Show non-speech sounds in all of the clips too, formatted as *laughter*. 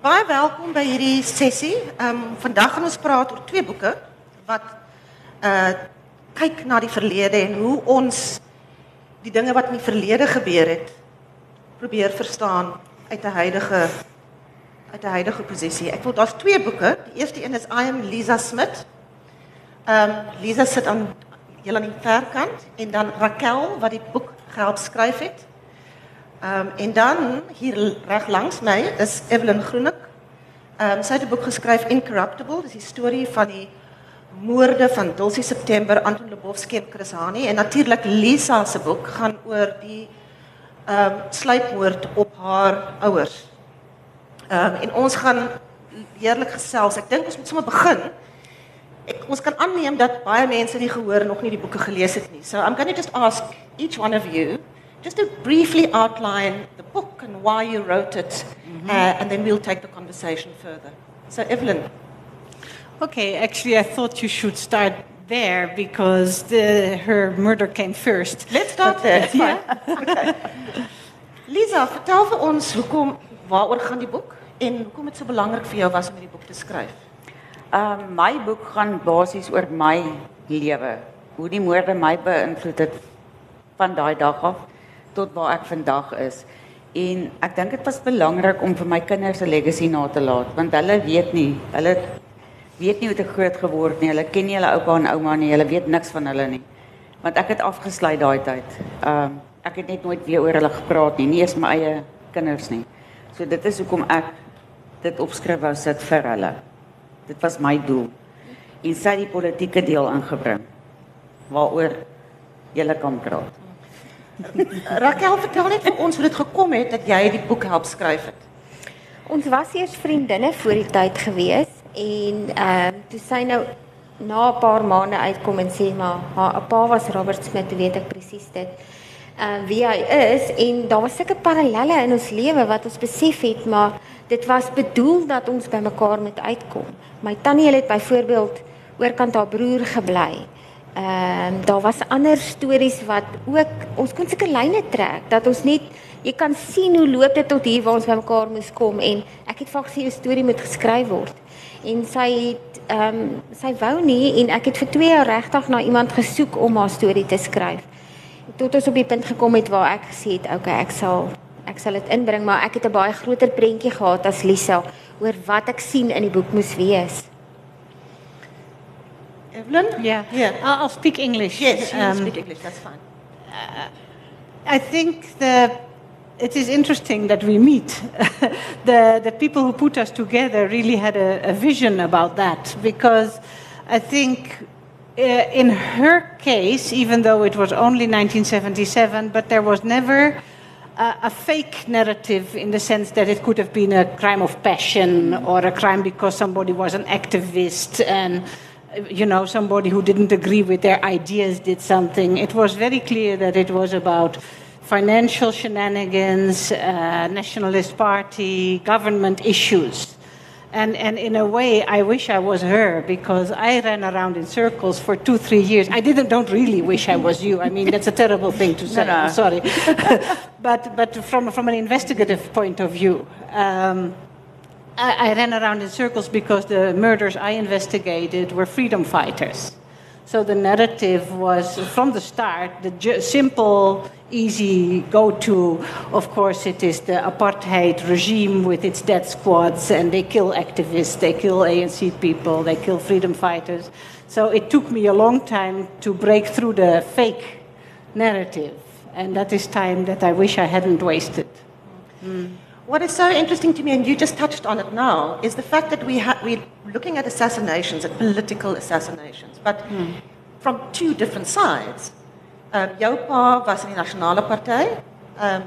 Baie welkom by hierdie sessie. Ehm vandag gaan ons praat oor twee boeke wat uh kyk na die verlede en hoe ons die dinge wat in die verlede gebeur het probeer verstaan uit 'n huidige uit 'n huidige posisie. Ek wil daar's twee boeke. Die eerste een is I am Lisa Smith. Ehm Lisa sit aan heel aan die verkant en dan Raquel wat die boek gehelp skryf het. Um, en dan hier reg langs my is Evelyn Groenik. Ehm um, sy het 'n boek geskryf Incorruptible, dis die storie van die moorde van Dulcie September, Anton Lubowski en Chris Hani en natuurlik Lisa se boek gaan oor die ehm um, sluipmoord op haar ouers. Ehm um, en ons gaan heerlik gesels. Ek dink ons moet sommer begin. Ek ons kan aanneem dat baie mense nie gehoor nog nie die boeke gelees het nie. So I'm going to just ask each one of you just to briefly outline the book and why you wrote it mm -hmm. uh, and then we'll take the conversation further. So Evelyn Okay, actually, I thought you should start there because the, her murder came first. Let's start but, there. Yeah. *laughs* okay. Liza, vertel vir ons hoekom waaroor gaan die boek en hoekom dit so belangrik vir jou was om hierdie boek te skryf. Ehm uh, my boek gaan basies oor my lewe, hoe die moorde my beïnvloed het van daai dag af tot waar ek vandag is. En ek dink dit was belangrik om vir my kinders 'n legacy na te laat want hulle weet nie, hulle weet nie hoe ek groot geword nie. Hulle ken nie hulle oupa en ouma nie. Hulle weet niks van hulle nie. Want ek het afgesluit daai tyd. Ehm uh, ek het net nooit weer oor hulle gepraat nie, nie eens my eie kinders nie. So dit is hoekom ek dit opskryf wou sit vir hulle. Dit was my doel. En sy die politieke deel ingebring waaroor jy kan praat. Raquel, vertel net vir ons hoe dit gekom het dat jy die boek help skryf het. Ons was eers vriendinne voor die tyd gewees en ehm uh, toe sy nou na 'n paar maande uitkom en sê maar haar pa was Robert Smith, weet ek presies dit. Ehm uh, wie hy is en daar was sulke parallelle in ons lewe wat ons besef het, maar dit was bedoel dat ons by mekaar moet uitkom. My tannie het byvoorbeeld oorkant haar broer gebly. Ehm uh, daar was ander stories wat ook ons kon sulke lyne trek dat ons net jy kan sien hoe loop dit tot hier waar ons by mekaar moes kom en ek het vir gesê 'n storie moet geskryf word en sy het ehm um, sy wou nie en ek het vir 2 jaar regtig na iemand gesoek om haar storie te skryf. Tot ons op die punt gekom het waar ek gesê het, okay, ek sal ek sal dit inbring, maar ek het 'n baie groter prentjie gehad as Lisa oor wat ek sien in die boek moes wees. Evelyn? Yeah. Yeah. I'll, I'll speak English. Yes, you um, speak English. That's fine. Uh, I think the it is interesting that we meet. *laughs* the, the people who put us together really had a, a vision about that because I think uh, in her case, even though it was only 1977, but there was never a, a fake narrative in the sense that it could have been a crime of passion or a crime because somebody was an activist and you know somebody who didn't agree with their ideas did something. It was very clear that it was about financial shenanigans, uh, nationalist party, government issues. And, and in a way, I wish I was her because I ran around in circles for two, three years. I didn't, don't really wish I was you. I mean, that's a terrible thing to say. *laughs* No, no. Sorry. *laughs* but but from, from an investigative point of view, um, I, I ran around in circles because the murders I investigated were freedom fighters. So the narrative was from the start the simple, easy go to. Of course, it is the apartheid regime with its death squads, and they kill activists, they kill ANC people, they kill freedom fighters. So it took me a long time to break through the fake narrative, and that is time that I wish I hadn't wasted. Mm. What is so interesting to me, and you just touched on it now, is the fact that we ha- we're looking at assassinations, at political assassinations, but hmm. from two different sides. Um, jou pa was in die Nasionale Party, um,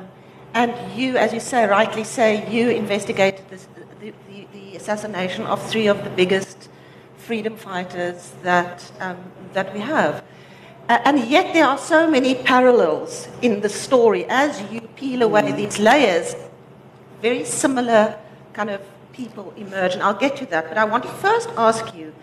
and you, as you say, rightly say, you investigated this, the, the, the, assassination of three of the biggest freedom fighters that, um, that we have. Uh, and yet there are so many parallels in the story as you peel away these layers very similar kind of people emerge, and I'll get to that. But I want to first ask you,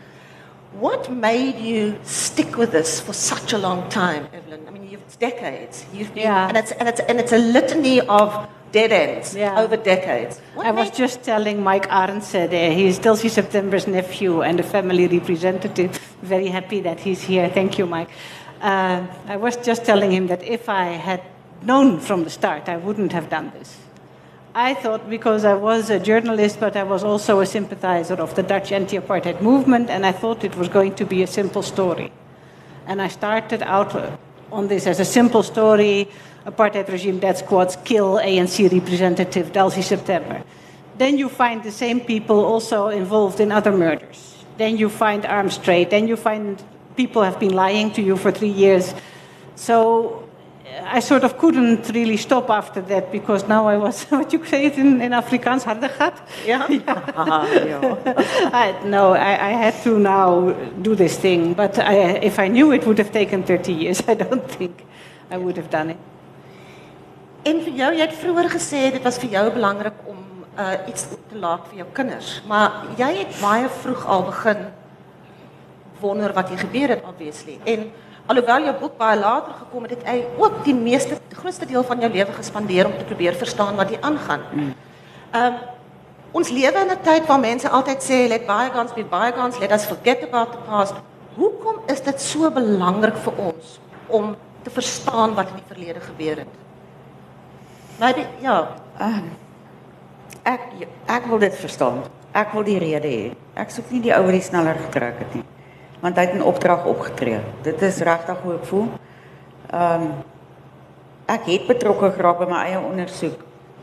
what made you stick with this for such a long time, Evelyn? I mean, you've, it's decades. You've been, yeah. and, it's, and, it's, and it's a litany of dead ends Yeah. over decades. What I was just telling Mike Arendse there. He's Dulcie September's nephew and a family representative. Very happy that he's here. Thank you, Mike. Uh, I was just telling him that if I had known from the start, I wouldn't have done this. I thought because I was a journalist, but I was also a sympathizer of the Dutch anti apartheid movement, and I thought it was going to be a simple story. And I started out uh, on this as a simple story apartheid regime death squads kill ANC representative Dulcie September. Then you find the same people also involved in other murders. Then you find arms trade. Then you find people have been lying to you for three years. So I sort of couldn't really stop after that because now I was, *laughs* what you say it in, in Afrikaans, harde gat? Yeah. *laughs* *laughs* I, no, I, I had to now do this thing. But I, if I knew it would have taken 30 years, I don't think I would have done it. En vir jou, jy het vroeër gesê dit was vir jou belangrik om uh iets te laat vir jou kinders, maar jy het baie vroeg al begin wonder wat hier gebeur het obviously. En alhoewel jou boek baie later gekom het, het hy ook die meeste die grootste deel van jou lewe gespandeer om te probeer verstaan wat hier aangaan. Um ons lewe in 'n tyd waar mense altyd sê let bygones be bygones, let us forget about the past. Hoekom is dit so belangrik vir ons om te verstaan wat in die verlede gebeur het? Maybe ja, Ek ek wil dit verstaan. Ek wil die rede hê. Ek soek nie die ou wat die sneller getrek het nie. Want hy het 'n opdrag opgetree. Dit is regtig hoe ek voel. Ehm um, ek het betrokke geraak by my eie ondersoek.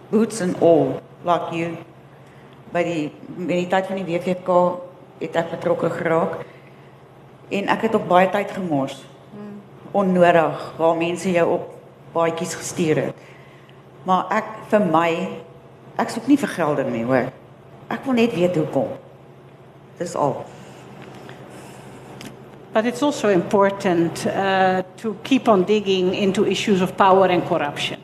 Boots and all, like you. By die by die tyd van die WVK het ek betrokke geraak. En ek het op baie tyd gemors. Onnodig waar mense jou op baadjies gestuur het. Maar ek vir my ek soek nie vir gelde nie, hoor. Ek wil net weet hoekom. Dis al. But it's also important uh, to keep on digging into issues of power and corruption.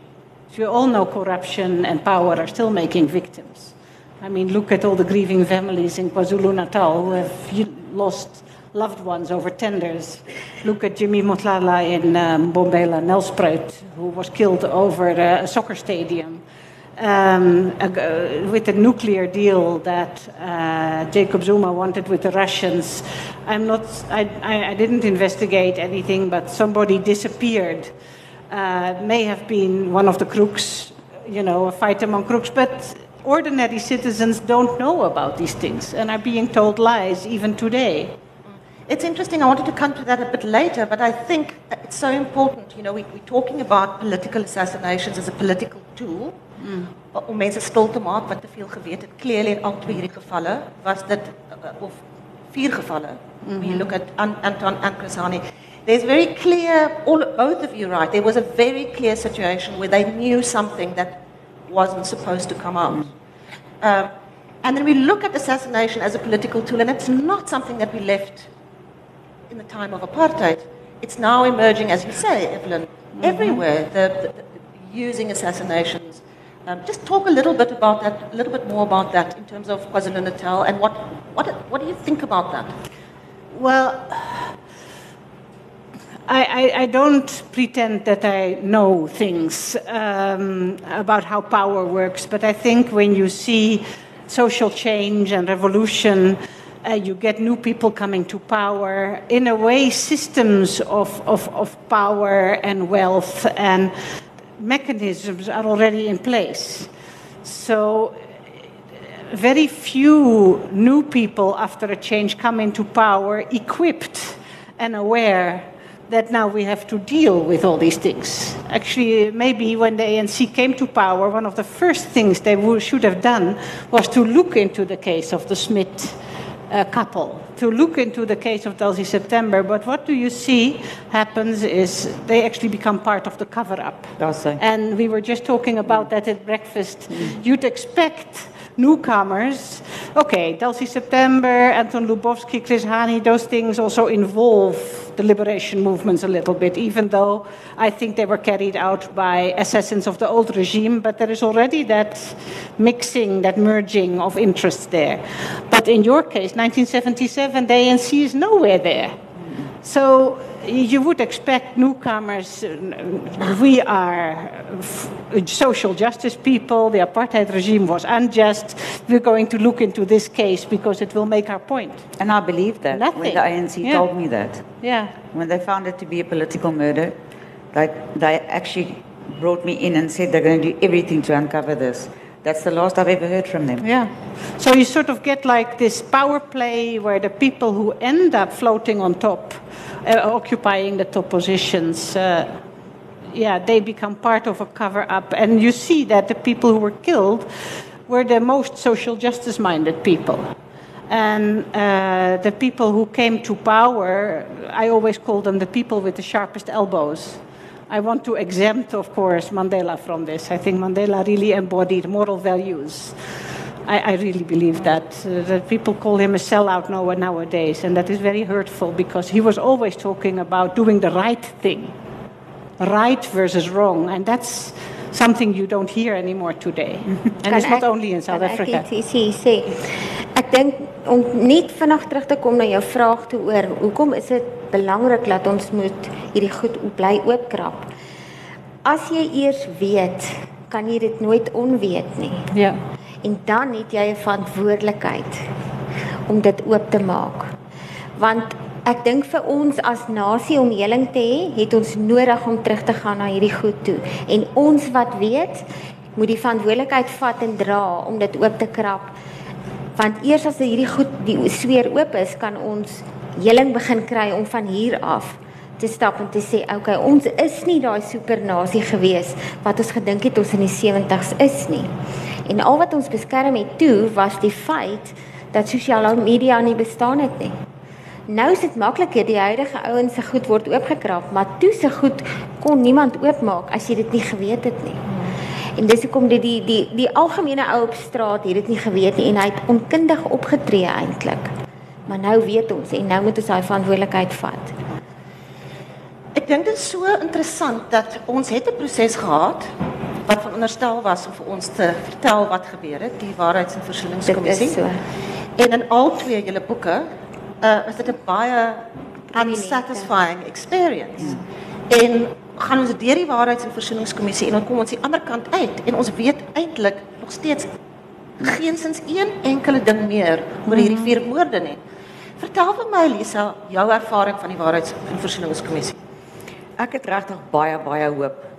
So you all know corruption and power are still making victims. I mean, look at all the grieving families in KwaZulu Natal who have lost loved ones over tenders. Look at Jimmy Mohlala in um, Mbombela, Nelspruit, who was killed over uh, a soccer stadium um, ag- uh, with the nuclear deal that uh, Jacob Zuma wanted with the Russians. I'm not, I, I, I didn't investigate anything, but somebody disappeared. Uh, may have been one of the crooks, you know, a fight among crooks, but ordinary citizens don't know about these things and are being told lies even today. It's interesting. I wanted to come to that a bit later, but I think it's so important. You know, we, we're talking about political assassinations as a political tool Mm. om mense stil te maak wat te veel geweet het. Clearly in al twee hierdie gevalle was dit uh, of vier gevalle. When you mhm. look at An- Anton and Chris Hani, there's very clear. All both of you right. There was a very clear situation where they knew something that wasn't supposed to come out. Mm. Um, and then we look at assassination as a political tool, and it's not something that we left in the time of apartheid. It's now emerging, as you say, Evelyn, mm-hmm. everywhere. The, the, the using assassinations. Um, just talk a little bit about that, a little bit more about that in terms of KwaZulu Natal, and what, what, what do you think about that? Well, I, I, I don't pretend that I know things um, about how power works, but I think when you see social change and revolution, uh, you get new people coming to power. In a way, systems of, of, of power and wealth and mechanisms are already in place. So very few new people after a change come into power equipped and aware that now we have to deal with all these things. Actually, maybe when the ANC came to power, one of the first things they should have done was to look into the case of the Smit uh, couple, to look into the case of Dulcie September. But what do you see happens is they actually become part of the cover up. And we were just talking about that at breakfast. You'd expect newcomers, okay, Dulcie September, Anton Lubowski, Chris Hani, those things also involve the liberation movements a little bit, even though I think they were carried out by assassins of the old regime, but there is already that mixing, that merging of interests there. But in your case, 1977, the ANC is nowhere there. So you would expect newcomers. We are social justice people. The apartheid regime was unjust. We're going to look into this case because it will make our point. And I believe that Nothing. when the ANC Yeah. told me that. Yeah. When they found it to be a political murder, like they actually brought me in and said they're going to do everything to uncover this. That's the last I've ever heard from them. Yeah. So you sort of get like this power play where the people who end up floating on top, occupying the top positions, uh, yeah, they become part of a cover up. And you see that the people who were killed were the most social justice minded people. And uh, the people who came to power, I always call them the people with the sharpest elbows. I want to exempt, of course, Mandela from this. I think Mandela really embodied moral values. I, I really believe that. Uh, that people call him a sellout now- nowadays, and that is very hurtful because he was always talking about doing the right thing right versus wrong, and that's something you don't hear anymore today. *laughs* and it's not ek- only in South kan ek Africa. iets ietsie sê. Ek dink om net vinnig terug te kom na jou vraag toe oor hoekom is dit belangrik dat ons moet hierdie goed bly oopkrap. As jy eers weet, kan jy dit nooit onweet nie. Ja. En dan het jy 'n verantwoordelikheid om dit oop te maak. Want ek dink vir ons as nasie om heling te hê, het ons nodig om terug te gaan na hierdie goed toe. En ons wat weet, moet die verantwoordelikheid vat en dra om dit oop te krap. Want eers as hierdie goed die sweer oop is, kan ons heling begin kry om van hier af te stap en te sê, "Oké, okay, ons is nie daai supernasie gewees wat ons gedink het ons in die 70's is nie." En al wat ons beskerm het toe was die feit dat sosiale media nie bestaan het nie. Nou is dit makliker die huidige ouens se goed word oopgekrap, maar toe se goed kon niemand oopmaak as jy dit nie geweet het nie. En dis hoekom dit die die die algemene ou op straat het dit nie geweet nie en hy het onkundig opgetree eintlik. Maar nou weet ons en nou moet ons daai verantwoordelikheid vat. Ek dink dit is so interessant dat ons het 'n proses gehad wat veronderstel was om vir ons te vertel wat gebeur het, die waarheids- en Dit versoeningskommissie. is so. En in al twee julle boeke uh is dit 'n baie unsatisfying experience. Ja. En gaan ons deur die waarheids- en versoeningskommissie en dan kom ons die ander kant uit en ons weet eintlik nog steeds geensins een enkele ding meer oor hierdie vier moorde nie. Vertel vir my Lisa jou ervaring van die waarheids- en versoeningskommissie. Ek het regtig baie baie hoop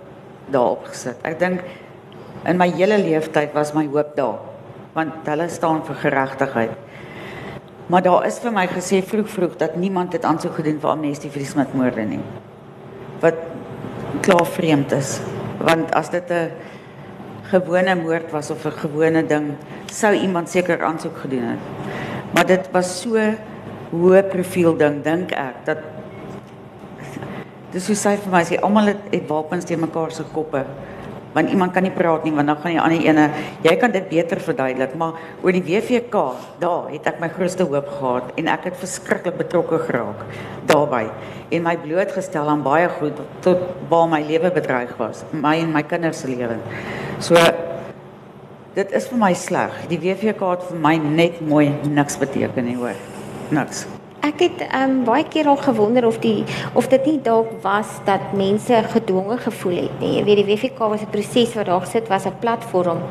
daarop gesit. Ek dink in my hele lewenstyd was my hoop daar want hulle staan vir geregtigheid. Maar daar is vir my gesê vroeg vroeg dat niemand het aansoek gedoen vir amnestie vir die Smitmoorde nie. Wat klaar vreemd is. Want as dit 'n gewone moord was of 'n gewone ding, sou iemand seker aansoek gedoen het. Maar dit was so hoë profiel ding dink ek dat Dis hoe sy vir my sê almal het, het wapens teen mekaar se koppe. Want iemand kan nie praat nie want dan gaan die ander ene, jy kan dit beter verduidelik, maar oor die WVK, daar het ek my grootste hoop gehad en ek het verskriklik betrokke geraak daarbey en my blootgestel aan baie goed tot waar my lewe bedreig was, my en my kinders se lewe. So dit is vir my sleg. Die WVK het vir my net mooi niks beteken nie, hoor. Niks. Ek het um, baie keer al gewonder of die of dit nie dalk was dat mense gedwonge gevoel het nie. Jy weet die WFK was 'n proses wat daar gesit was 'n platform.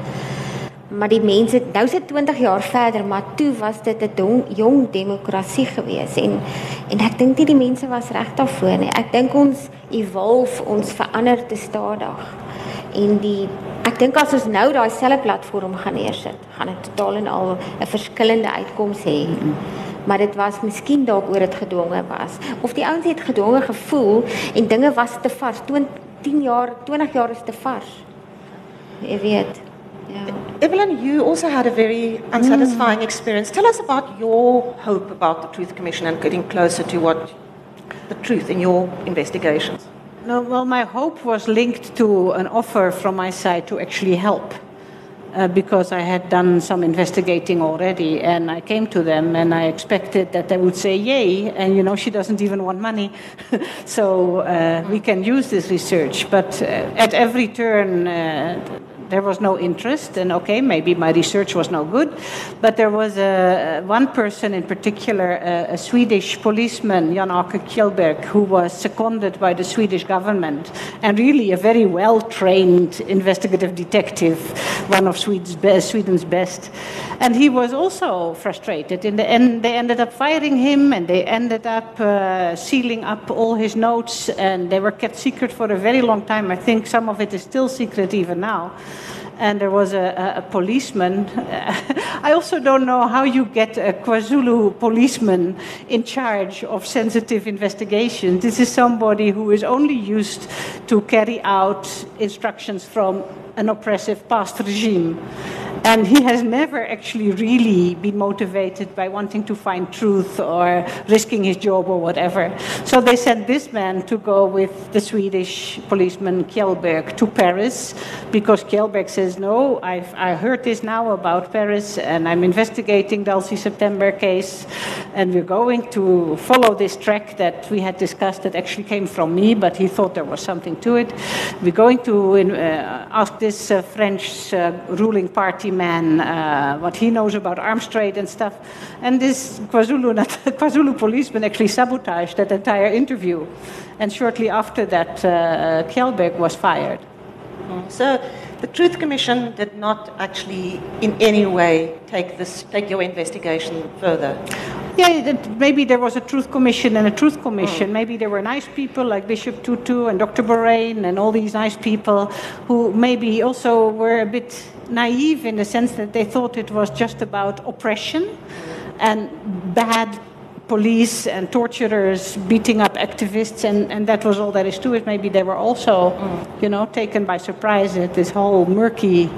Maar die mense nou sit 20 jaar verder, maar toe was dit 'n dong- jong demokrasie gewees en en ek dink nie die mense was reg daarvoor nie. Ek dink ons evolve, ons verander te stadig. En die ek dink as ons nou daai selfe platform gaan neersit, gaan dit totaal en al 'n verskillende uitkoms hê. Maar dit was miskien dalk oor dit gedwonge was. Of die ouens het gedwonge gevoel en dinge was te vars. 20 10 jaar, 20 jaar is te vars. Jy weet. Ja. Evelyn, you also had a very unsatisfying hmm. experience. Tell us about your hope about the Truth Commission and getting closer to what the truth in your investigations. No, well, my hope was linked to an offer from my side to actually help. Uh, because I had done some investigating already, and I came to them and I expected that they would say yay, and you know, she doesn't even want money, *laughs* so uh, we can use this research. But uh, at every turn, uh, there was no interest, and okay, maybe my research was no good, but there was a, one person in particular, a, a Swedish policeman, Jan-Åke Kjellberg, who was seconded by the Swedish government, and really a very well-trained investigative detective, one of Sweden's best, Sweden's best. And he was also frustrated. In the end, they ended up firing him, and they ended up uh, sealing up all his notes, and they were kept secret for a very long time. I think some of it is still secret even now. And there was a, a, a policeman. *laughs* I also don't know how you get a KwaZulu policeman in charge of sensitive investigations. This is somebody who is only used to carry out instructions from an oppressive past regime. And he has never actually really been motivated by wanting to find truth or risking his job or whatever. So they sent this man to go with the Swedish policeman Kjellberg to Paris because Kjellberg says, No, I've I heard this now about Paris and I'm investigating the Dulcie September case and we're going to follow this track that we had discussed that actually came from me, but he thought there was something to it. We're going to uh, ask this uh, French uh, ruling party man uh, what he knows about arms trade and stuff. And this KwaZulu, *laughs* KwaZulu policeman actually sabotaged that entire interview. And shortly after that, uh, Kjellberg was fired. So the Truth Commission did not actually in any way take, this, take your investigation further. Yeah, maybe there was a truth commission and a truth commission. Maybe there were nice people like Bishop Tutu and Dr. Boraine and all these nice people who maybe also were a bit naive in the sense that they thought it was just about oppression and bad police and torturers beating up activists, and, and that was all there is to it. Maybe they were also, you know, taken by surprise at this whole murky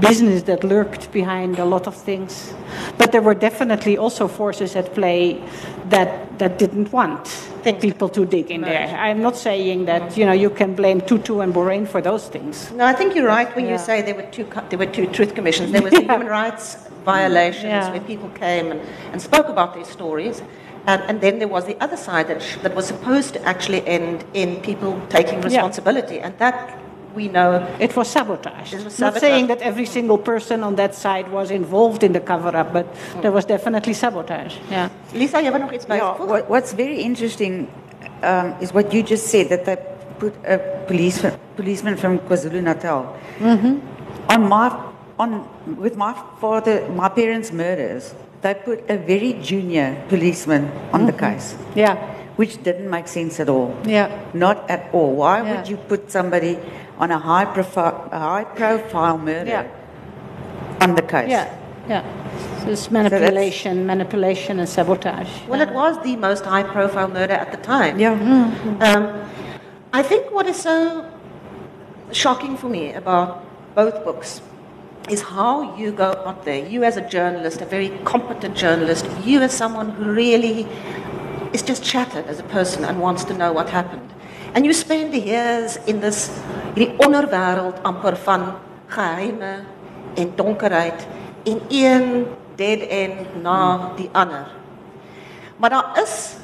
business that lurked behind a lot of things. But there were definitely also forces at play that, that didn't want people to dig in there. I'm not saying that, you know, you can blame Tutu and Boraine for those things. No, I think you're right when Yeah. you say there were two there were two truth commissions. There was the *laughs* human rights violations Yeah. where people came and, and spoke about their stories. And, and then there was the other side that, sh- that was supposed to actually end in people taking responsibility. And that we know It was sabotage. It was Not saying that every single person on that side was involved in the cover up, but there was definitely sabotage. Yeah. Liza, jy wil nog iets Yeah, what's very interesting um, is what you just said that they put uh, a police, policeman from KwaZulu Natal mm-hmm. on my on with my father, my parents' murders. They put a very junior policeman on the mm-hmm. case, Yeah. which didn't make sense at all. Yeah. Not at all. Why Yeah. would you put somebody on a high profile, high profile murder Yeah. on the case? Yeah. Yeah. So it's manipulation, manipulation, and sabotage. Well, it was the most high profile murder at the time. Yeah. Um, I think what is so shocking for me about both books is how you go out there. You, as a journalist, a very competent journalist, you, as someone who really is just shattered as a person and wants to know what happened. And you spend the years in this hierdie onderwêreld amper van geheime en donkerheid en een dead end na die ander. Maar daar is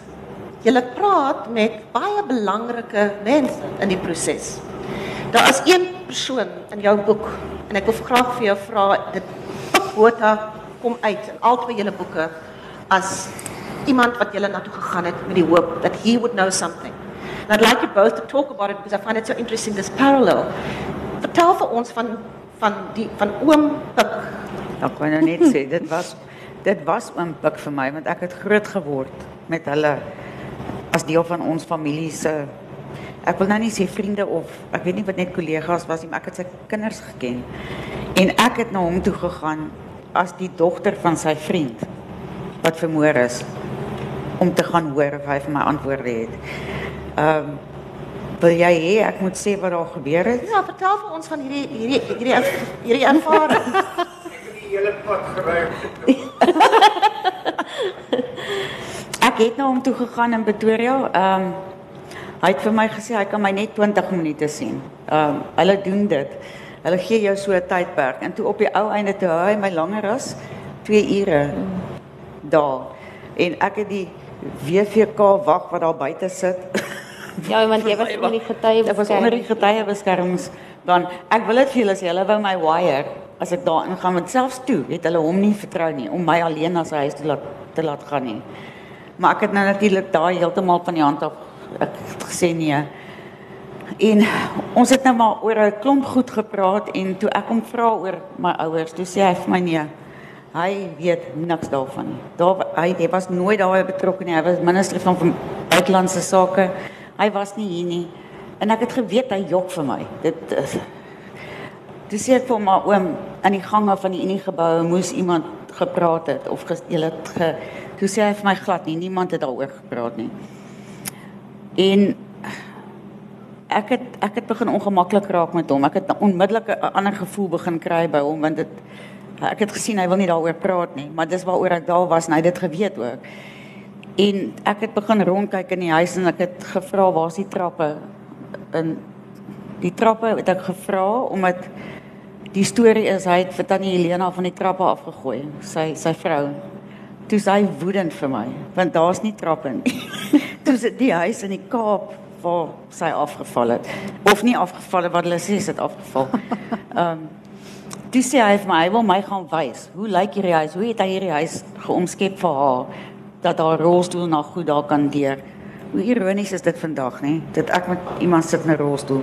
jy praat met baie belangrike mense in die proses. Daar is een persoon in jou boek en ek wil graag vir jou vra dit Botha kom uit in albei julle boeke as iemand wat julle na toe gegaan het met die hoop that he would know something. And I'd like you both to talk about it because I find it so interesting this parallel. Vertel vir ons van van die van oom Pik. Ek kan nou net sê dit was dit was oom Pik vir my want ek het groot geword met hulle as deel van ons familie se ek wil nou nie sê vriende of ek weet nie wat net kollegas was nie, maar ek het sy kinders geken. En ek het na hom toe gegaan as die dogter van sy vriend wat vermoor is om te gaan hoor of hy vir my antwoorde het. Ehm wil jy hê ek moet sê wat daar gebeur het? Ja, vertel vir ons van hierdie hierdie hierdie hierdie ervaring. *laughs* die hele pad gery. *laughs* Ek het na hom toe gegaan in Pretoria. Ehm hy het vir my gesê hy kan my net 20 minute sien. Ehm hulle doen dit. Hulle gee jou so 'n tydperk en toe op die ou einde toe hou hy my langer as 2 ure daar. En ek het die WVK wag wat daar buite sit. Ja, want jy was onder die getuie Ek was onder die getuiebeskermings Dan ek wil dit vir julle sê, hulle wou my wire as ek daar ingaan want selfs toe het hulle hom nie vertrou nie om my alleen na sy huis te laat te laat gaan nie. Maar ek het nou natuurlik daai heeltemal van die hand af ek het gesê nee. En ons het nou maar oor 'n klomp goed gepraat en toe ek hom vra oor my ouers, toe sê hy vir my nee. Hy weet niks daarvan nie. Daar hy, hy was nooit daarbey betrokke nie. Hy was minister van buitelandse sake. Hy was nie hier nie. En ek het geweet hy jok vir my. Dit is Toe sê ek vir maar oom in die gange van die Unie geboue moes iemand gepraat het of jy het ge Toe sê hy vir my glad nie, niemand het daaroor gepraat nie. En ek het ek het begin ongemaklik raak met hom. Ek het onmiddellik 'n ander gevoel begin kry by hom want dit ek het gesien hy wil nie daaroor praat nie, maar dis waaroor ek daar was en hy het dit geweet ook. En ek het begin rondkyk in die huis en ek het gevra waar's die trappe? In die trappe het ek gevra omdat die storie is hy het vir tannie Helena van die trappe afgegooi, sy sy vrou. Toe sy woedend vir my, want daar's nie trappe nie. *laughs* Toe sit die huis in die Kaap waar sy afgeval het of nie afgeval het wat hulle sê dit afgeval. *laughs* Ehm um, Toe sê hy vir my, hy wil my gaan wys. Hoe lyk hierdie huis? Hoe het hy hierdie huis geomskep vir haar dat haar rolstoel nog goed daar kan deur? Hoe ironies is dit vandag, nê? Dat ek met iemand sit in 'n rolstoel.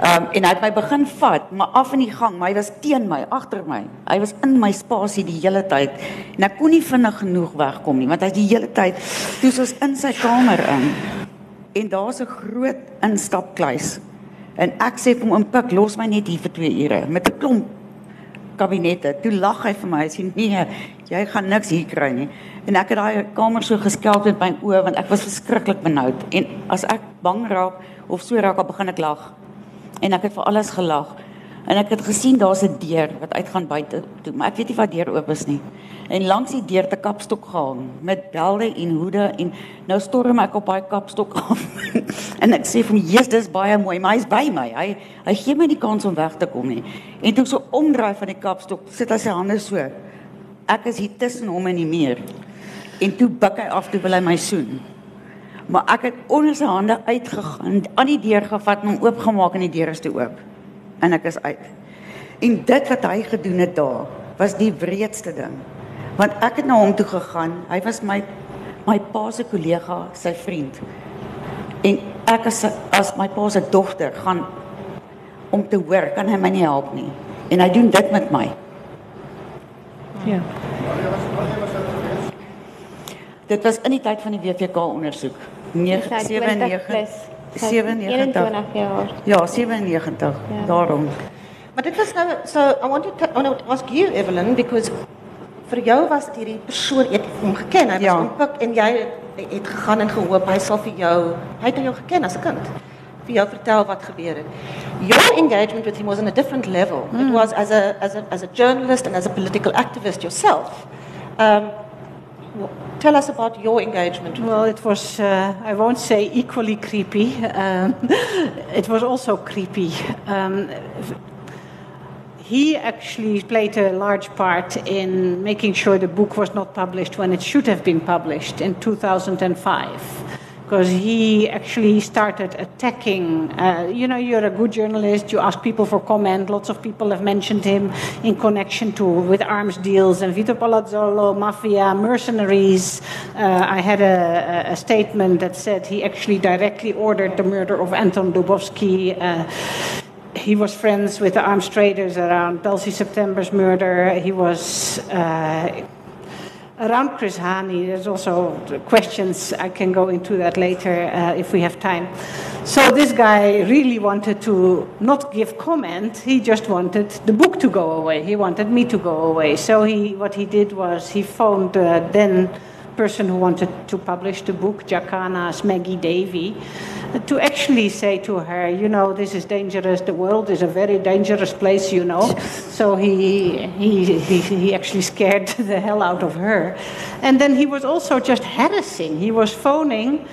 Ehm um, en hy het my begin vat, maar af in die gang, maar hy was teen my, agter my. Hy was in my spasie die hele tyd. En ek kon nie vinnig genoeg wegkom nie, want hy die hele tyd toe ons in sy kamer in. En daar's 'n groot instapkluis. En ek sê vir hom, "Pik, los my net hier vir 2 ure met 'n klomp kabinette. Toe lag hy vir my. Hy sê nee, jy gaan niks hier kry nie. En ek het daai kamer so geskelp met my oë want ek was verskriklik benoud. En as ek bang raak of so raak, dan begin ek lag. En ek het vir alles gelag. En ek het gesien daar's 'n deur wat uitgaan buite toe, maar ek weet nie wat deur oop is nie. En langs die deur te kapstok gehang met belde en hoede en nou storm ek op daai kapstok af. *laughs* en ek sê vir hom, "Jesus, dis baie mooi, maar hy's by my. Hy hy gee my nie kans om weg te kom nie." En toe so omdraai van die kapstok, sit hy sy hande so. Ek is hier tussen hom en die muur. En toe buik hy af toe wil hy my soen. Maar ek het onder sy hande uitgegaan, aan die deur gevat en hom oopgemaak en die deur is toe oop en ek is uit. En dit wat hy gedoen het daar was die wreedste ding. Want ek het na hom toe gegaan. Hy was my my pa se kollega, sy vriend. En ek as as my pa se dogter gaan om te hoor kan hy my nie help nie. En hy doen dit met my. Ja. Dit was in die tyd van die WVK ondersoek. 979 97 jaar. Ja, 97. Ja. Daarom. Maar dit was nou so I want to I want to ask you Evelyn because vir jou was dit hierdie persoon het hom geken. Hy was Ja. ontpik en jy het, het gegaan en gehoop hy sal vir jou hy het jou geken as 'n kind. Vir jou vertel wat gebeur het. Your engagement with him was on a different level. It was as a as a as a journalist and as a political activist yourself. Um tell us about your engagement. Well, it was, uh, I won't say equally creepy. Um, *laughs* it was also creepy. Um, he actually played a large part in making sure the book was not published when it should have been published in 2005. Because he actually started attacking. Uh, you know, you're a good journalist. You ask people for comment. Lots of people have mentioned him in connection to with arms deals and Vito Palazzolo, mafia, mercenaries. Uh, I had a, a- statement that said he actually directly ordered the murder of Anton Lubowski. Uh, he was friends with the arms traders around Dulcie September's murder. He was uh, around Chris Hani. There's also questions. I can go into that later uh, if we have time. So this guy really wanted to not give comment. He just wanted the book to go away. He wanted me to go away. So he, what he did was he phoned uh, then person who wanted to publish the book, Jacana's Maggie Davey, to actually say to her, you know, this is dangerous. The world is a very dangerous place, you know. So he, he, he, he actually scared *laughs* the hell out of her. And then he was also just harassing. He was phoning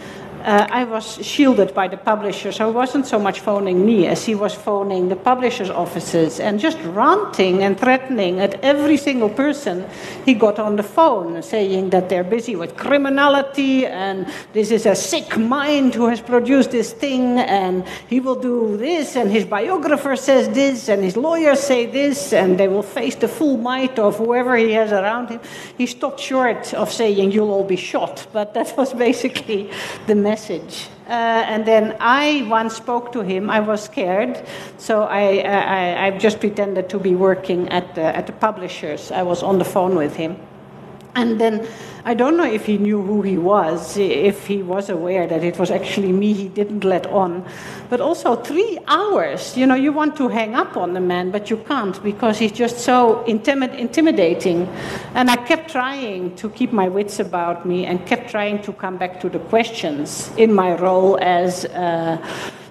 uh, I was shielded by the publisher, so he wasn't so much phoning me as he was phoning the publisher's offices and just ranting and threatening at every single person he got on the phone, saying that they're busy with criminality and this is a sick mind who has produced this thing and he will do this and his biographer says this and his lawyers say this and they will face the full might of whoever he has around him. He stopped short of saying, You'll all be shot, but that was basically the message message. Uh, and then I once spoke to him. I was scared, so I, I, I just pretended to be working at the, at the publishers. I was on the phone with him. And then I don't know if he knew who he was, if he was aware that it was actually me he didn't let on. But also, three hours, you know, you want to hang up on the man, but you can't because he's just so intimid- intimidating. And I kept trying to keep my wits about me and kept trying to come back to the questions in my role as. Uh,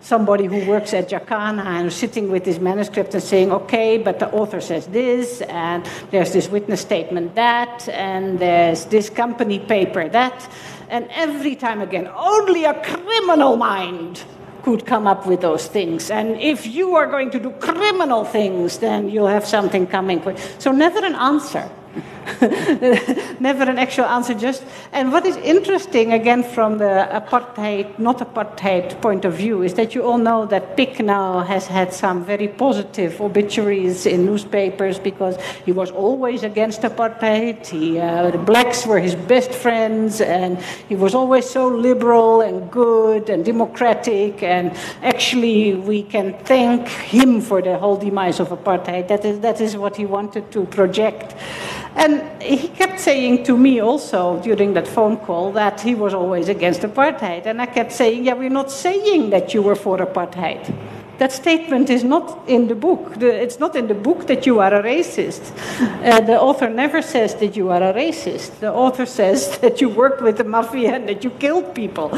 somebody who works at Jacana and sitting with his manuscript and saying, okay, but the author says this, and there's this witness statement that, and there's this company paper that. And every time again, only a criminal mind could come up with those things. And if you are going to do criminal things, then you'll have something coming. For. So, never an answer. *laughs* Never an actual answer, just. And what is interesting, again, from the apartheid, not apartheid point of view, is that you all know that Pik now has had some very positive obituaries in newspapers because he was always against apartheid. He, uh, the blacks were his best friends, and he was always so liberal and good and democratic. And actually, we can thank him for the whole demise of apartheid. That is, that is what he wanted to project. And he kept saying to me also during that phone call that he was always against apartheid. And I kept saying, Yeah, we're not saying that you were for apartheid. That statement is not in the book. it's not in the book that you are a racist. Uh, the author never says that you are a racist. The author says *laughs* that you worked with the mafia and that you killed people. *laughs*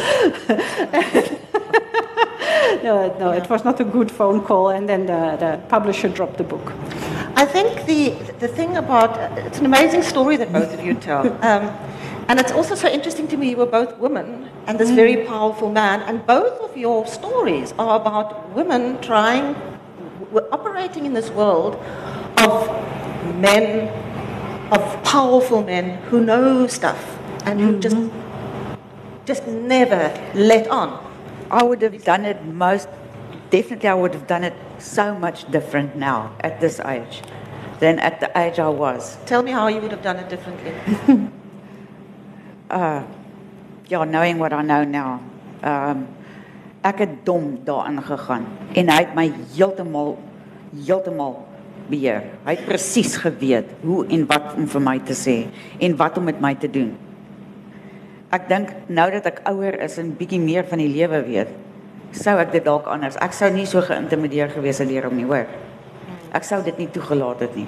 no, no, it was not a good phone call, and then the, the publisher dropped the book. I think the, the thing about it's an amazing story that both of you tell. Um, and it's also so interesting to me, you were both women and this very powerful man, and both of your stories are about women trying, operating in this world of men, of powerful men who know stuff and who just, mm-hmm. just never let on. I would have done it most definitely I would have done it so much different now at this age than at the age I was. Tell me how you would have done it differently. *laughs* uh, yeah, knowing what I know now. Um, ek het dom daarin gegaan en hy het my heeltemal heeltemal beheer. Hy het presies geweet hoe en wat om vir my te sê en wat om met my te doen. Ek dink nou dat ek ouer is en bietjie meer van die lewe weet, sou ek dit dalk anders. Ek sou nie so geïntimideer gewees het deur hom nie, hoor. Ek sou dit nie toegelaat het nie.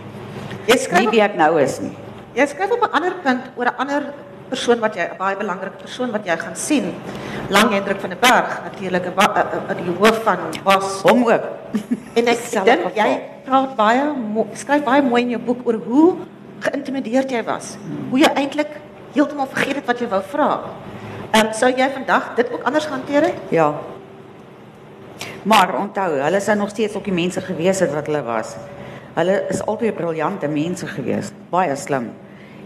Jy skryf nie wie ek nou is nie. Jy skryf op 'n ander punt oor 'n ander persoon wat jy 'n baie belangrike persoon wat jy gaan sien. Lang Hendrik van der Berg, natuurlik 'n die hoof van was hom ook. En ek dink jy praat baie skryf baie mooi in jou boek oor hoe geïntimideerd jy was. Hmm. Hoe jy eintlik heeltemal vergeet het wat jy wou vra. Ehm um, sou jy vandag dit ook anders hanteer het? Ja, Maar onthou, hulle sou nog steeds ook die mense gewees het wat hulle was. Hulle is altyd briljante mense gewees, baie slim.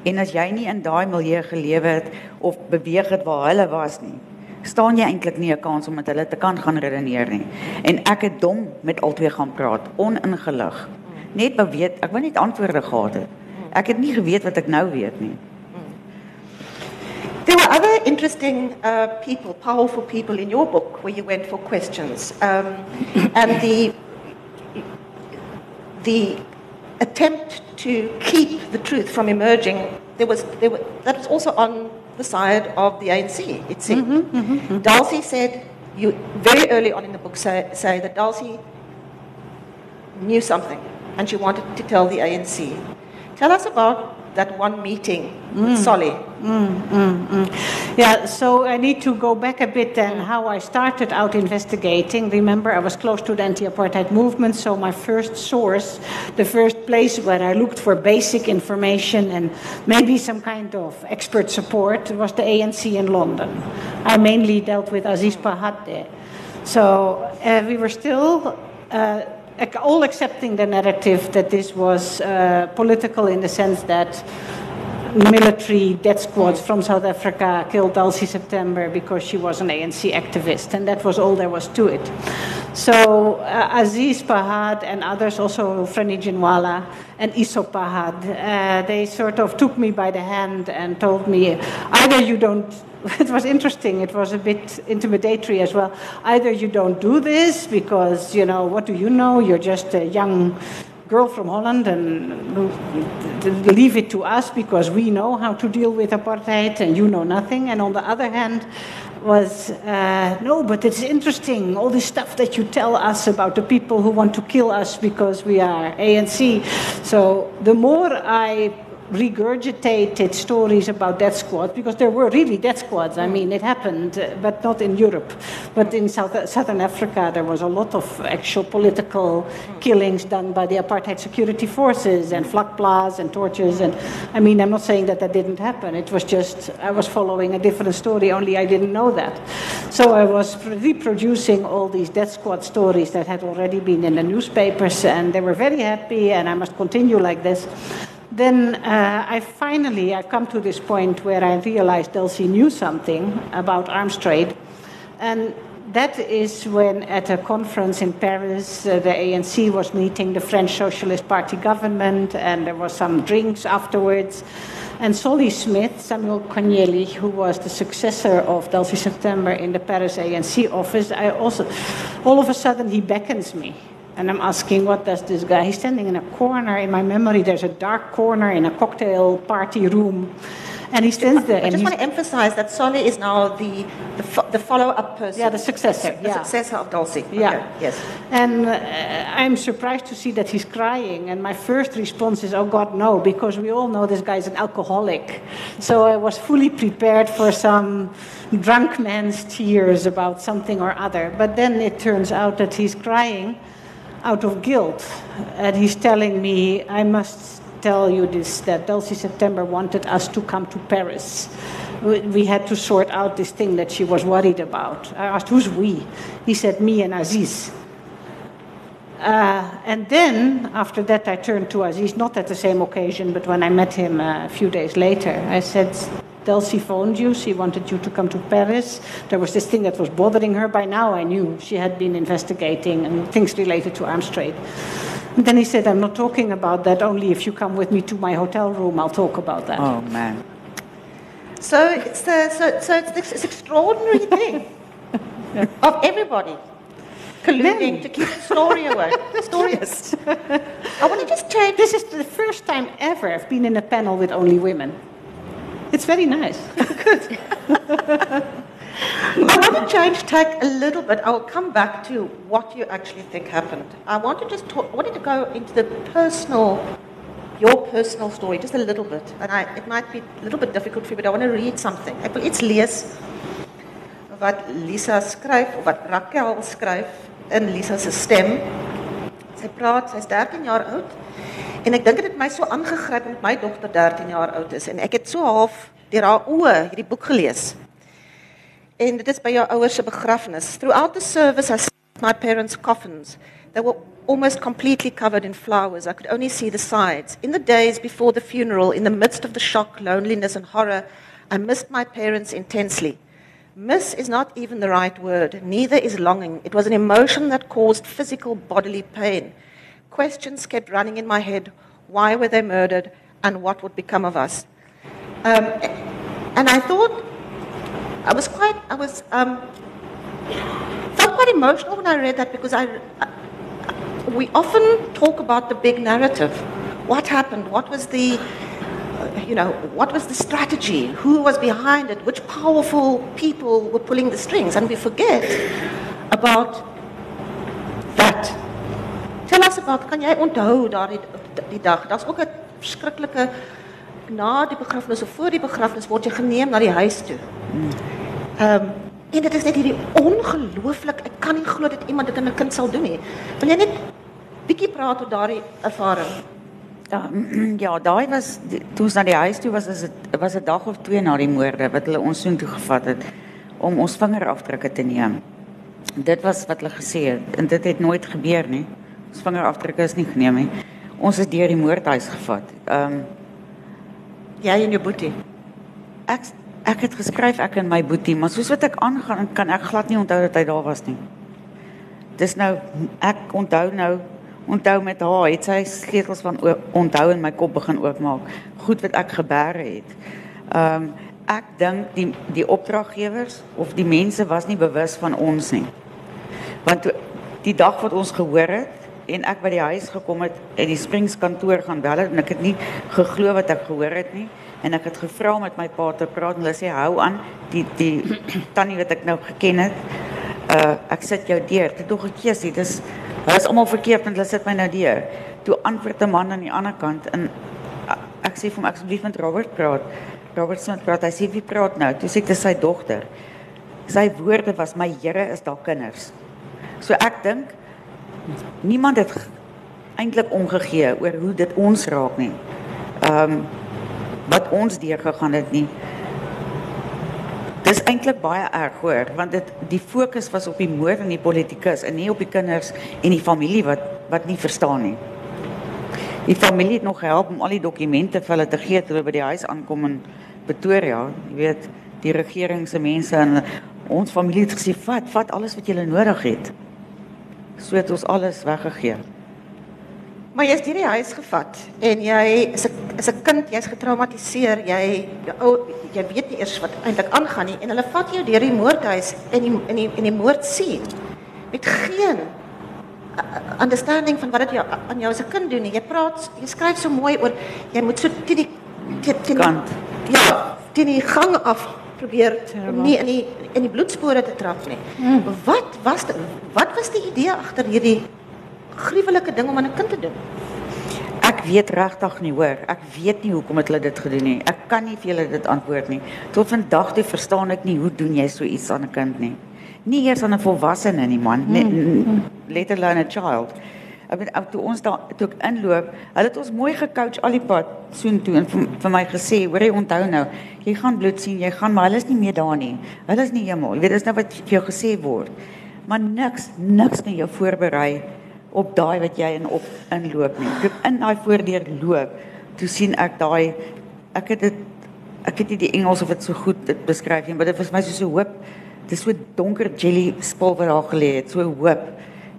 En as jy nie in daai milieu gelewe het of beweeg het waar hulle was nie, staan jy eintlik nie 'n kans om met hulle te kan gaan redeneer nie. En ek het dom met albei gaan praat, oningelig. Net beweet, ek wou net antwoorde gehad het. Ek het nie geweet wat ek nou weet nie. There were other interesting uh, people, powerful people in your book where you went for questions. Um, and the, the attempt to keep the truth from emerging, there was, there were, that was also on the side of the ANC, it seemed. Mm-hmm, mm-hmm, mm-hmm. Dulcie said, you very early on in the book say, say that Dulcie knew something and she wanted to tell the ANC. Tell us about that one meeting with mm. Solly. Mm, mm, yeah, so I need to go back a bit then how I started out investigating. Remember, I was close to the anti apartheid movement, so my first source, the first place where I looked for basic information and maybe some kind of expert support was the ANC in London. I mainly dealt with Aziz Pahad there. So uh, we were still. Uh, all accepting the narrative that this was uh, political in the sense that military death squads from South Africa killed Dulcie September because she was an ANC activist, and that was all there was to it. So uh, Aziz Pahad and others, also Frene Ginwala and Essop Pahad, uh, they sort of took me by the hand and told me, either you don't. *laughs* It was interesting. It was a bit intimidatory as well. Either you don't do this because you know what do you know? You're just a young girl from Holland and leave it to us because we know how to deal with apartheid and you know nothing. And on the other hand, was uh, no, but it's interesting all this stuff that you tell us about the people who want to kill us because we are ANC. So the more I regurgitated stories about death squads because there were really death squads. I mean, it happened, uh, but not in Europe. But in South, Southern Africa, there was a lot of actual political killings done by the apartheid security forces and Vlakplaas and tortures. And I mean, I'm not saying that that didn't happen. It was just I was following a different story, only I didn't know that. So I was reproducing all these death squad stories that had already been in the newspapers, and they were very happy, and I must continue like this then uh, I finally I come to this point where I realized Elsie knew something about arms trade, and that is when at a conference in Paris uh, the ANC was meeting the French Socialist Party government, and there was some drinks afterwards. And Solly Smith, Samuel Corneli, who was the successor of Dulcie September in the Paris ANC office, I also, all of a sudden he beckons me. And I'm asking, what does this guy? He's standing in a corner. In my memory, there's a dark corner in a cocktail party room. And he stands there. I just want to emphasize that Solly is now the, the, fo- the follow-up person. Yeah, the successor, The yeah. successor of Dulcie. Yeah. Okay, Yes. And uh, I'm surprised to see that he's crying. And my first response is, oh God, no, because we all know this guy's an alcoholic. So I was fully prepared for some drunk man's tears about something or other. But then it turns out that he's crying out of guilt. And he's telling me, I must tell you this that Dulcie September wanted us to come to Paris. We had to sort out this thing that she was worried about. I asked, Who's we? He said, Me and Aziz. Uh, and then, after that, I turned to Aziz, not at the same occasion, but when I met him uh, a few days later. I said, Dulcie phoned you, she wanted you to come to Paris. There was this thing that was bothering her. By now, I knew she had been investigating and things related to arms trade. And then he said, I'm not talking about that, only if you come with me to my hotel room, I'll talk about that. Oh man. So it's the, so, so it's this, this extraordinary *laughs* thing of everybody colluding Men. to keep the story away. *laughs* Story is. I want to just change. This is the first time ever I've been in a panel with only women. It's very nice. *laughs* I want to change tack a little bit. I will come back to what you actually think happened. I want to just talk. I wanted to go into the personal, your personal story, just a little bit. And I, it might be a little bit difficult for you, but I want to read something. Ek wil iets wat Liza skryf of wat Raquel skryf in Liza se stem. Sy praat, sy's 13 jaar oud. En ek dink dit het my so aangegryp my dogter 13 jaar oud is en ek het so half deur haar oë hierdie boek gelees. En dit is by jou ouers se begrafnis. Throughout the service I saw my parents' coffins. They were almost completely covered in flowers. I could only see the sides. In the days before the funeral, in the midst of the shock, loneliness and horror, I missed my parents intensely. Miss is not even the right word. Neither is longing. It was an emotion that caused physical bodily pain. Questions kept running in my head. Why were they murdered? And what would become of us? Um, and I thought, I was quite, I was, um, felt quite emotional when I read that because I, we often talk about the big narrative. What happened? What was the, uh, you know, what was the strategy? Who was behind it? Which powerful people were pulling the strings? And we forget about that. Tell us about, kan jy onthou daardie die dag? Daar's ook 'n verskriklike na die begrafnis of voor die begrafnis word jy geneem na die huis toe. Ehm um, en dit is net hierdie ongelooflik, ek kan nie glo dat iemand dit aan 'n kind sal doen nie. Wil jy net bietjie praat oor daardie ervaring? Ja, *clears throat* ja, daai was toe ons na die huis toe was, is dit was 'n dag of twee na die moorde wat hulle ons soontoe gevat het om ons vingerafdrukke te neem. Dit was wat hulle gesê het en dit het nooit gebeur nie. Ons vingerafdrukke is nie geneem nie. Ons is deur die moordhuis gevat. Ehm um, Jy en jou boetie. ek ek het geskryf ek en my boetie, maar soos wat ek aangaan kan ek glad nie onthou dat hy daar was nie. Dis nou ek onthou nou onthou met haar het sy sleutels van onthou in my kop begin oopmaak. Goed wat ek gebeure het. Ehm um, ek dink die die opdraggewers of die mense was nie bewus van ons nie. Want toe- die dag wat ons gehoor het en ek by die huis gekom het en die Springs kantoor gaan bel en ek het nie geglo wat ek gehoor het nie. En ek het gevra om met my pa te praat en hulle sê hou aan die die *clears throat* tannie wat ek nou geken het uh ek sit jou deur. Toe tog ek kies dit is hulle is almal verkeerd en hulle sit my nou deur. Toe antwoord 'n man aan die ander kant en uh, ek sê vir hom asseblief met Robert praat. Robert Smith praat. Hy sê wie praat nou? Toe sê ek dis sy dogter sy woorde was my Here is daar kinders. So ek dink niemand het eintlik omgegee oor hoe dit ons raak nie. Ehm um, wat ons deur gegaan het nie. Dis eintlik baie erg hoor, want dit die fokus was op die moord en die politikus en nie op die kinders en die familie wat wat nie verstaan nie. Die familie het nog gehelp om al die dokumente vir hulle te gee toe hulle by die huis aankom in Pretoria. Jy weet, die regering se mense en ons familie het gesê, "Vat, vat alles wat jy nodig het." So het ons alles weggegee. Maar jy's deur die huis gevat en jy is 'n is 'n kind, jy's getraumatiseer, jy ou jy weet nie eers wat eintlik aangaan nie en hulle vat jou deur die moordhuis en die in die in die moord sien met geen uh, understanding van wat dit jou aan jou as 'n kind doen nie. Jy praat, jy skryf so mooi oor jy moet so teen die teen teen Kant. Ja, teen die gang af probeer om nie in die in die bloedspore te trap nie. Mm. Wat was die, wat was die idee agter hierdie gruwelike ding om aan 'n kind te doen? Ek weet regtig nie hoor. Ek weet nie hoekom het hulle dit gedoen nie. Ek kan nie vir julle dit antwoord nie. Tot vandag toe verstaan ek nie hoe doen jy so iets aan 'n kind nie. Nie eers aan 'n volwassene nie man, net let alone a child. Ek weet ou toe ons daar toe ek inloop, hulle het ons mooi gecoach al die pad soontoe en vir, vir my gesê, hoor jy onthou nou, jy gaan bloed sien, jy gaan maar hulle is nie meer daar nie. Hulle is nie hemel. Jy weet dis nou wat vir jou gesê word. Maar niks niks kan jou voorberei op daai wat jy in op inloop nie. Toe in daai voordeur loop, toe sien ek daai ek het dit ek het nie die Engels of dit so goed dit beskryf nie, maar dit was my so so hoop. Dit is so donker jelly spul wat daar gelê het, so hoop.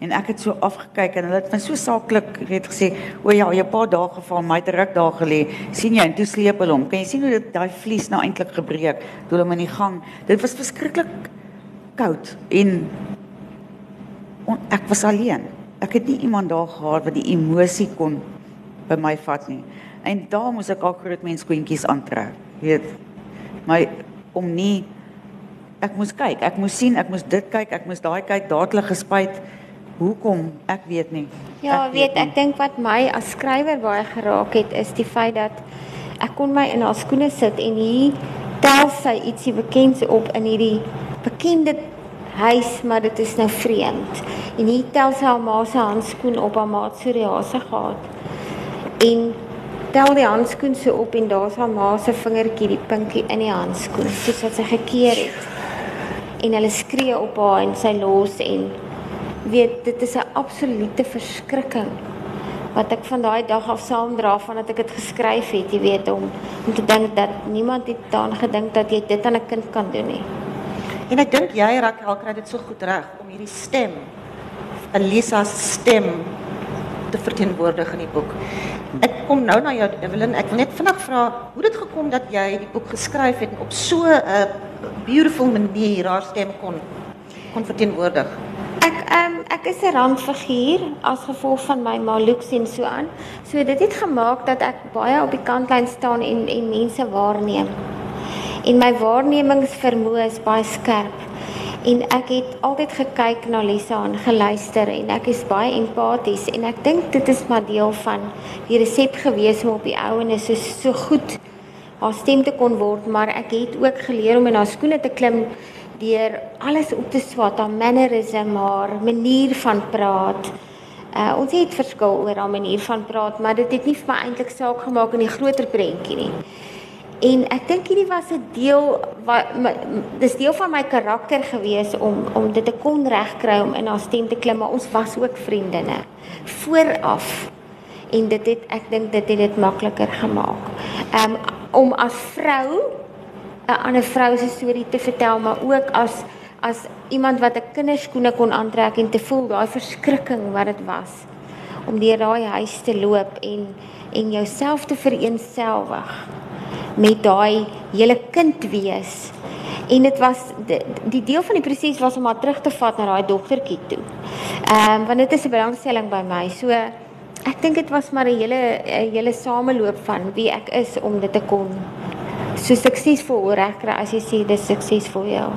En ek het so afgekyk en hulle het my so saaklik weet gesê, "O ja, 'n paar dae geval, my het ruk daar gelê. sien jy en toe sleep hulle hom. Kan jy sien hoe dit daai vlies nou eintlik gebreek toe hulle hom in die gang. Dit was verskriklik koud en on, ek was alleen. Ek het nie iemand daar gehad wat die emosie kon by my vat nie. En daar moes ek al groot mens koentjies aantrek. Weet, my om nie ek moes kyk, ek moes sien, ek moes dit kyk, ek moes daai kyk, daar het hulle gespuit. Hoekom? Ek weet nie. Ja, weet nie. ek dink wat my as skrywer baie geraak het is die feit dat ek kon my in haar skoene sit en hier tel sy ietsie bekends op in hierdie bekende huis, maar dit is nou vreemd. En hier tel sy haar ma se handskoen op haar maat psoriase gehad. En tel die handskoen so op en daar's haar ma se vingertjie, die pinkie in die handskoen, soos wat sy gekeer het. En hulle skree op haar en sy los en weet dit is 'n absolute verskrikking wat ek van daai dag af saamdra vandat ek dit geskryf het, jy weet om om te dink dat niemand het daaraan gedink dat jy dit aan 'n kind kan doen nie. En ek dink jy Rakel kry dit so goed reg om hierdie stem, Elisa se stem te verteenwoordig in die boek. Ek kom nou na jou Evelyn, ek wil net vinnig vra hoe dit gekom dat jy die boek geskryf het en op so 'n beautiful manier haar stem kon kon verteenwoordig. Ek ehm um, ek is 'n randfiguur as gevolg van my ma looks en so aan. So dit het gemaak dat ek baie op die kantlyn staan en en mense waarneem. En my waarnemingsvermoë is baie skerp. En ek het altyd gekyk na Lisa en geluister en ek is baie empaties en ek dink dit is maar deel van die resep gewees om op die ouene so so goed haar stem te kon word, maar ek het ook geleer om in haar skoene te klim deur alles op te swat, haar mannerisme, haar manier van praat. Uh ons het verskil oor haar manier van praat, maar dit het nie vir my eintlik saak gemaak in die groter prentjie nie. En ek dink hierdie was 'n deel wat dis deel van my karakter gewees om om dit te kon regkry om in haar stem te klim, maar ons was ook vriendinne vooraf. En dit het ek dink dit het dit makliker gemaak. Um om as vrou 'n ander vrou se storie te vertel, maar ook as as iemand wat 'n kinderskoene kon aantrek en te voel daai verskrikking wat dit was om deur daai huis te loop en en jouself te vereensgewig met daai hele kind wees. En dit was die, die deel van die proses was om haar terug te vat na daai dogtertjie toe. Ehm um, want dit is 'n belangstelling by my. So ek dink dit was maar 'n hele 'n hele sameloop van wie ek is om dit te kon so suksesvol regkry as jy sê dis successful ja.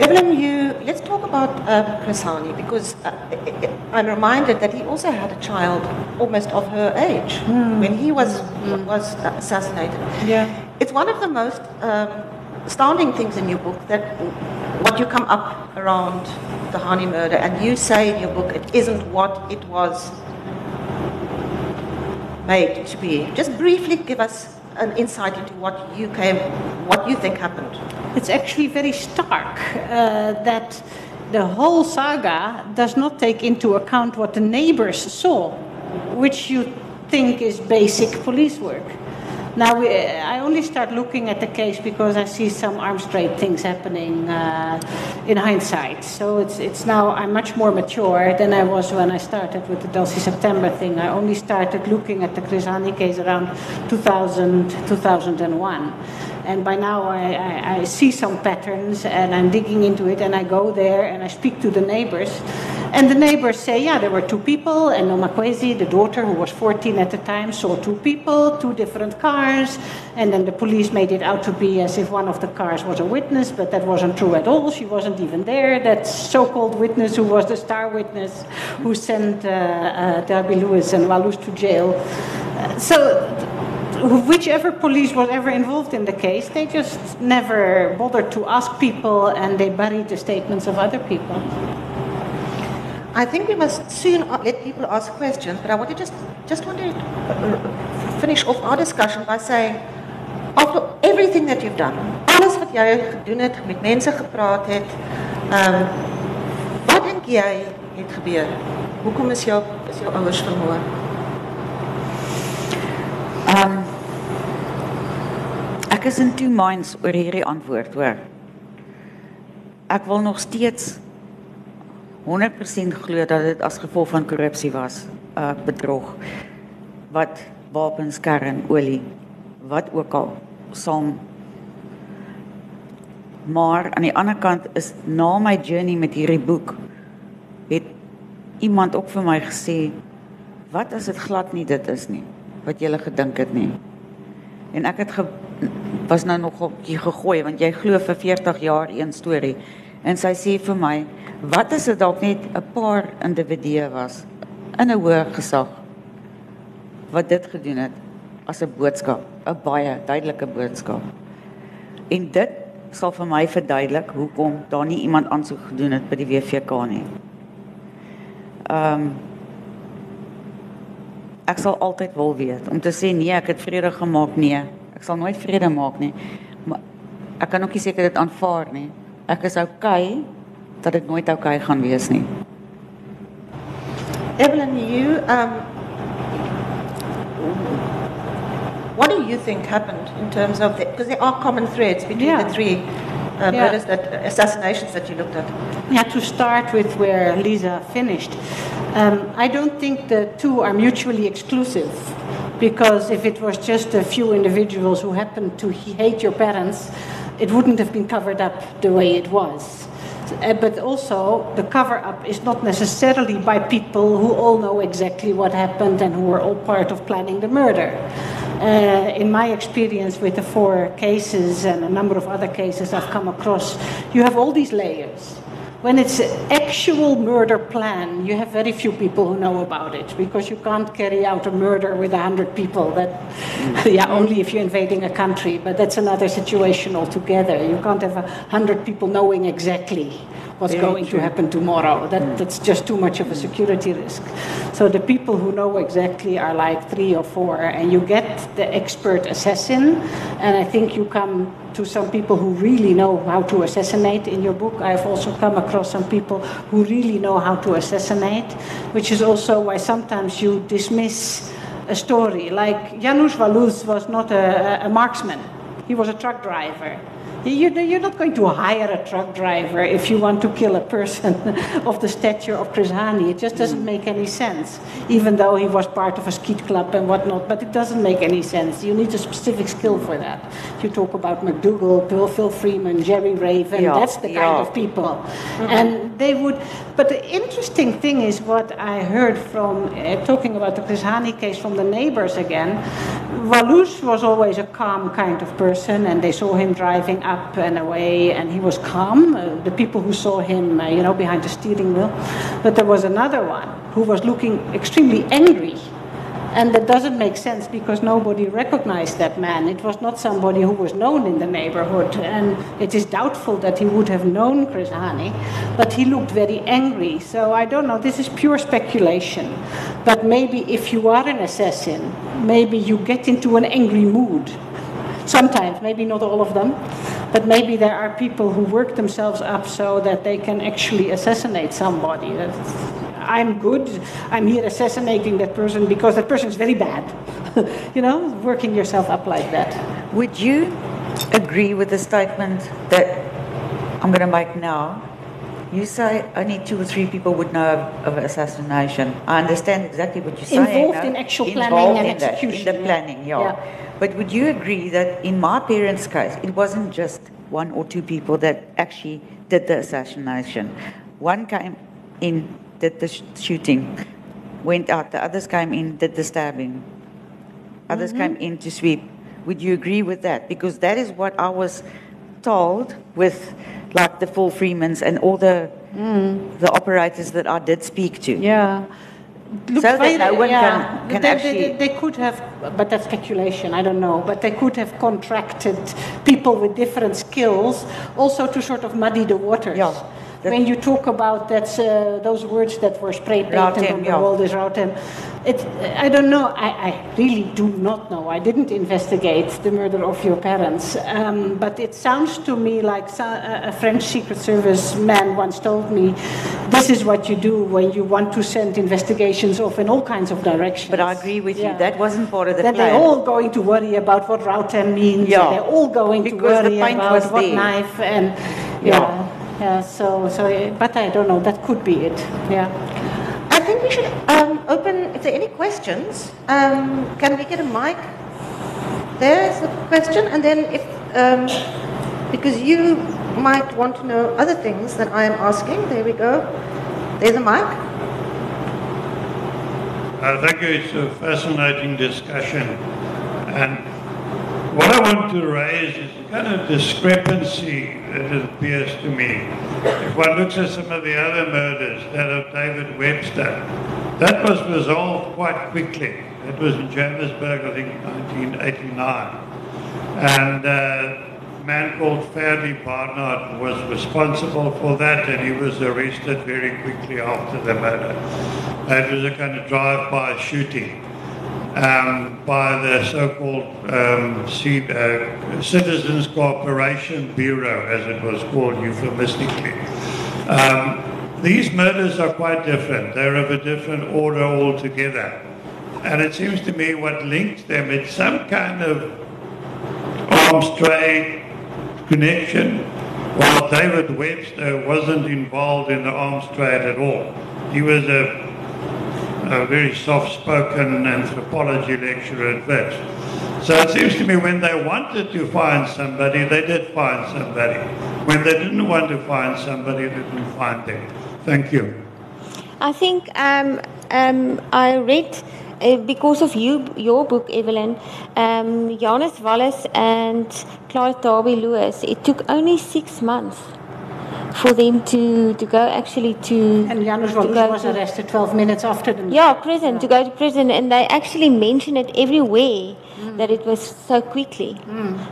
Evelyn, you let's talk about um, Chris Hani because uh, I'm reminded that he also had a child almost of her age mm. when he was mm. was assassinated. Yeah, it's one of the most um, astounding things in your book that what you come up around the Hani murder, and you say in your book it isn't what it was made to be. Just briefly give us an insight into what you came, what you think happened. It's actually very stark uh, that the whole saga does not take into account what the neighbors saw, which you think is basic police work. Now, we, I only start looking at the case because I see some arms trade things happening uh, in hindsight. So it's, it's now, I'm much more mature than I was when I started with the Dulcie September thing. I only started looking at the Chris Hani case around 2000, 2001. And by now I, I, I, see some patterns and I'm digging into it and I go there and I speak to the neighbors. And the neighbors say, yeah, there were two people and Nomakwezi, the daughter who was 14 at the time, saw two people, two different cars. And then the police made it out to be as if one of the cars was a witness, but that wasn't true at all. She wasn't even there. That so-called witness who was the star witness who sent uh, uh, Derby-Lewis and Walus to jail. Uh, so whichever police was ever involved in the case, they just never bothered to ask people and they buried the statements of other people. I think we must soon let people ask questions, but I want to just, just want to uh, finish off our discussion by saying, after everything that you've done, alles wat jy gedoen het, met mense gepraat het, ehm um, wat dink jy het gebeur? Hoekom is jou is jou ouers vermoor? Ehm um, Ek is in two minds oor hierdie antwoord, hoor. Ek wil nog steeds 100% glo dat dit as gevolg van korrupsie was, uh bedrog wat wapens, kern, olie, wat ook al saam Maar aan die ander kant is na my journey met hierdie boek het iemand ook vir my gesê wat as dit glad nie dit is nie wat jy gele gedink het nie. En ek het ge, was nou nog op gegooi want jy glo vir 40 jaar een storie. En sy sê vir my, wat as dit dalk net 'n paar individue was in 'n hoë gesag wat dit gedoen het as 'n boodskap, 'n baie duidelike boodskap. En dit sal vir my verduidelik hoekom daar nie iemand aansoek gedoen het by die WVK nie. Ehm um, ek sal altyd wil weet om te sê nee, ek het vrede gemaak nee. Ek sal nooit vrede maak nie. Maar ek kan ook nie seker dit aanvaar nie. Ek is okay dat dit nooit okay gaan wees nie. Evelyn, you um What do you think happened in terms of the because there are common threads between yeah. the three uh, yeah. murders that assassinations that you looked at? Yeah, to start with where Liza finished. Um, I don't think the two are mutually exclusive because if it was just a few individuals who happened to hate your parents, it wouldn't have been covered up the way it was. Uh, but also, the cover up is not necessarily by people who all know exactly what happened and who were all part of planning the murder. Uh, in my experience with the four cases and a number of other cases I've come across, you have all these layers When it's an actual murder plan, you have very few people who know about it because you can't carry out a murder with 100 people. That, *laughs* yeah, only if you're invading a country, but that's another situation altogether. You can't have 100 people knowing exactly what's going to happen tomorrow. That, hmm. That's just too much of a security risk. So the people who know exactly are like three or four, and you get the expert assassin, and I think you come to some people who really know how to assassinate in your book. I've also come across some people who really know how to assassinate, which is also why sometimes you dismiss a story. Like Janusz Walus was not a, a marksman, he was a truck driver. You, you're not going to hire a truck driver if you want to kill a person *laughs* of the stature of Chris Hani. It just doesn't make any sense, even though he was part of a skeet club and whatnot. But it doesn't make any sense. You need a specific skill for that. You talk about McDougall, Bill, Phil Freeman, Jerry Raven. Yeah, that's the kind yeah. of people. And they would. But the interesting thing is what I heard from uh, talking about the Chris Hani case from the neighbors again. Walus was always a calm kind of person, and they saw him driving up and away, and he was calm. Uh, the people who saw him, uh, you know, behind the steering wheel. But there was another one who was looking extremely angry. And that doesn't make sense because nobody recognized that man. It was not somebody who was known in the neighborhood. And it is doubtful that he would have known Chris but he looked very angry. So I don't know, this is pure speculation. But maybe if you are an assassin, maybe you get into an angry mood. Sometimes, maybe not all of them, but maybe there are people who work themselves up so that they can actually assassinate somebody. I'm good, I'm here assassinating that person because that person is very bad. *laughs* you know, working yourself up like that. Would you agree with the statement that I'm going to make now? You say only two or three people would know of, assassination. I understand exactly what you're saying. Involved now. in actual planning Involved and in that, execution, in the planning, yeah. Yeah. But would you agree that in my parents' case, it wasn't just one or two people that actually did the assassination? One came in, did the sh- shooting, went out. The others came in, did the stabbing. Others mm-hmm. came in to sweep. Would you agree with that? Because that is what I was told with like the full Freemans and all the mm. the operators that I did speak to. Yeah. Look, So that no one can- can they, actually- They, they could have, but that's speculation, I don't know, but they could have contracted people with different skills also to sort of muddy the waters. Yeah, when you talk about that's, uh, those words that were spray painted on the yeah. wall, this Rautem, it, I don't know, I, I really do not know. I didn't investigate the murder of your parents, um, but it sounds to me like so- a a French Secret Service man once told me, this is what you do when you want to send investigations off in all kinds of directions. But I agree with Yeah. you. That wasn't part of the that plan. they're all going to worry about what Rautem means. Yeah. They're all going Because to the worry about was what there. knife and Yeah. yeah. yeah. so, so, uh, but I don't know. That could be it. Yeah. I think we should um, open, if there are any questions, um, can we get a mic? There's a question, and then if, um, because you might want to know other things that I am asking, there we go. There's a mic. Thank you. it's a fascinating discussion. And what I want to raise is a kind of discrepancy that appears to me. If one looks at some of the other murders, that of David Webster, that was resolved quite quickly. It was in Johannesburg, I think, 1989. And uh, a man called Ferdi Barnard was responsible for that, and he was arrested very quickly after the murder. It was a kind of drive-by shooting um, by the so-called um, uh, Citizens Cooperation Bureau, as it was called euphemistically. Um, these murders are quite different. They're of a different order altogether. And it seems to me what links them, is some kind of arms trade connection, while David Webster wasn't involved in the arms trade at all. He was a, a very soft-spoken anthropology lecturer at best. So it seems to me when they wanted to find somebody, they did find somebody. When they didn't want to find somebody, they didn't find them. Thank you. I think um, um, I read uh, because of you, your book, Evelyn, um, Walus and Clive Derby-Lewis. It took only six months for them to, to go actually to. And Janusz to Walus go was to- arrested 12 minutes after the Yeah, prison, to go to prison. And they actually mention it everywhere that it was so quickly.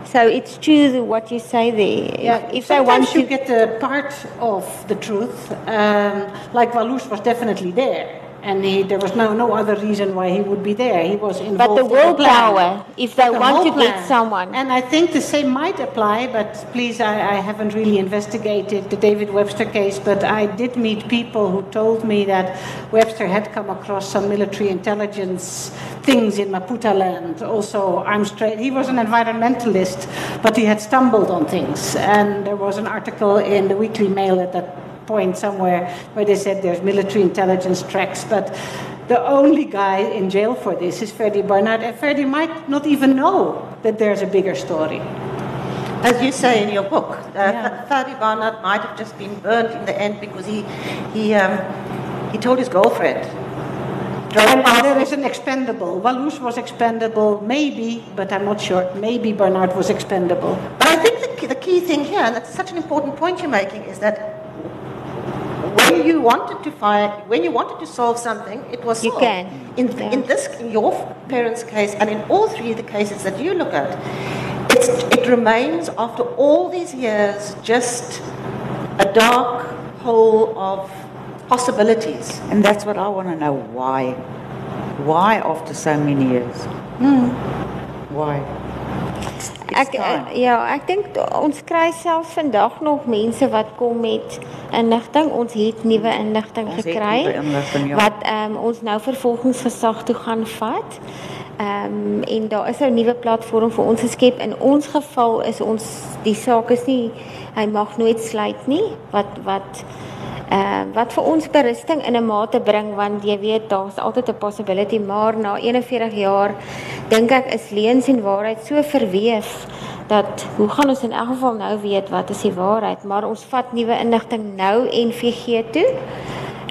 So it's true what you say there. Yeah, if, they want sometimes you to. get the part of the truth, um, like Walus was definitely there, and he, there was no, no other reason why he would be there. He was involved. But the in plan. willpower, if they The want to get someone. And I think the same might apply, but please, I, I haven't really investigated the David Webster case, but I did meet people who told me that Webster had come across some military intelligence things in Maputaland. Also, arms trade. He was an environmentalist, but he had stumbled on things. And there was an article in the Weekly Mail at that point somewhere where they said there's military intelligence tracks, but the only guy in jail for this is Ferdi Barnard, and Ferdi might not even know that there's a bigger story. As you say in your book, uh, Yeah. Ferdi Barnard might have just been burnt in the end because he, he, um, he told his girlfriend. And, and there is an expendable. Walus was expendable, maybe, but I'm not sure. Maybe Barnard was expendable. But I think the key, the key thing here, and that's such an important point you're making, is that when you wanted to find, when you wanted to solve something, it was You solved. can, In, yeah. in this, in your parents' case, and in all three of the cases that you look at, it's, it remains after all these years just a dark hole of possibilities. And that's what I want to know. Why? Why after so many years? Hmm. Why? Ek ja, ek dink ons kry selfs vandag nog mense wat kom met inligting. Ons het nuwe inligting gekry nuwe inligting, ja. wat ehm ons nou vervolgingsgesag toe gaan vat. Ehm en daar is 'n nuwe platform vir ons geskep. In ons geval is ons die saak is nie hy mag nooit sluit nie. Wat wat uh, wat vir ons berusting in 'n mate bring want jy weet daar's altyd 'n possibility maar na 41 jaar dink ek is leuns en waarheid so verweef dat hoe gaan ons in elk geval nou weet wat is die waarheid maar ons vat nuwe inligting nou NVG toe.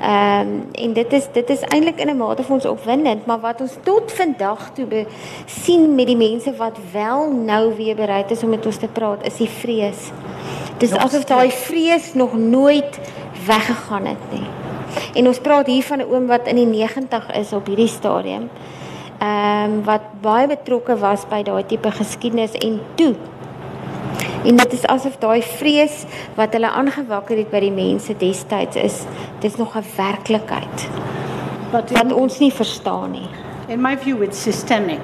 Ehm um, en dit is dit is eintlik in 'n mate vir ons opwindend, maar wat ons tot vandag toe sien met die mense wat wel nou weer bereid is om met ons te praat, is die vrees. Dis asof daai vrees nog nooit weggegaan het nie. En ons praat hier van 'n oom wat in die 90 is op hierdie stadium. Ehm um, wat baie betrokke was by daai tipe geskiedenis en toe En dit is asof daai vrees wat hulle aangewakker het by die mense destyds is, dis nog 'n werklikheid But wat in, ons nie verstaan nie. in my view, it's systemic.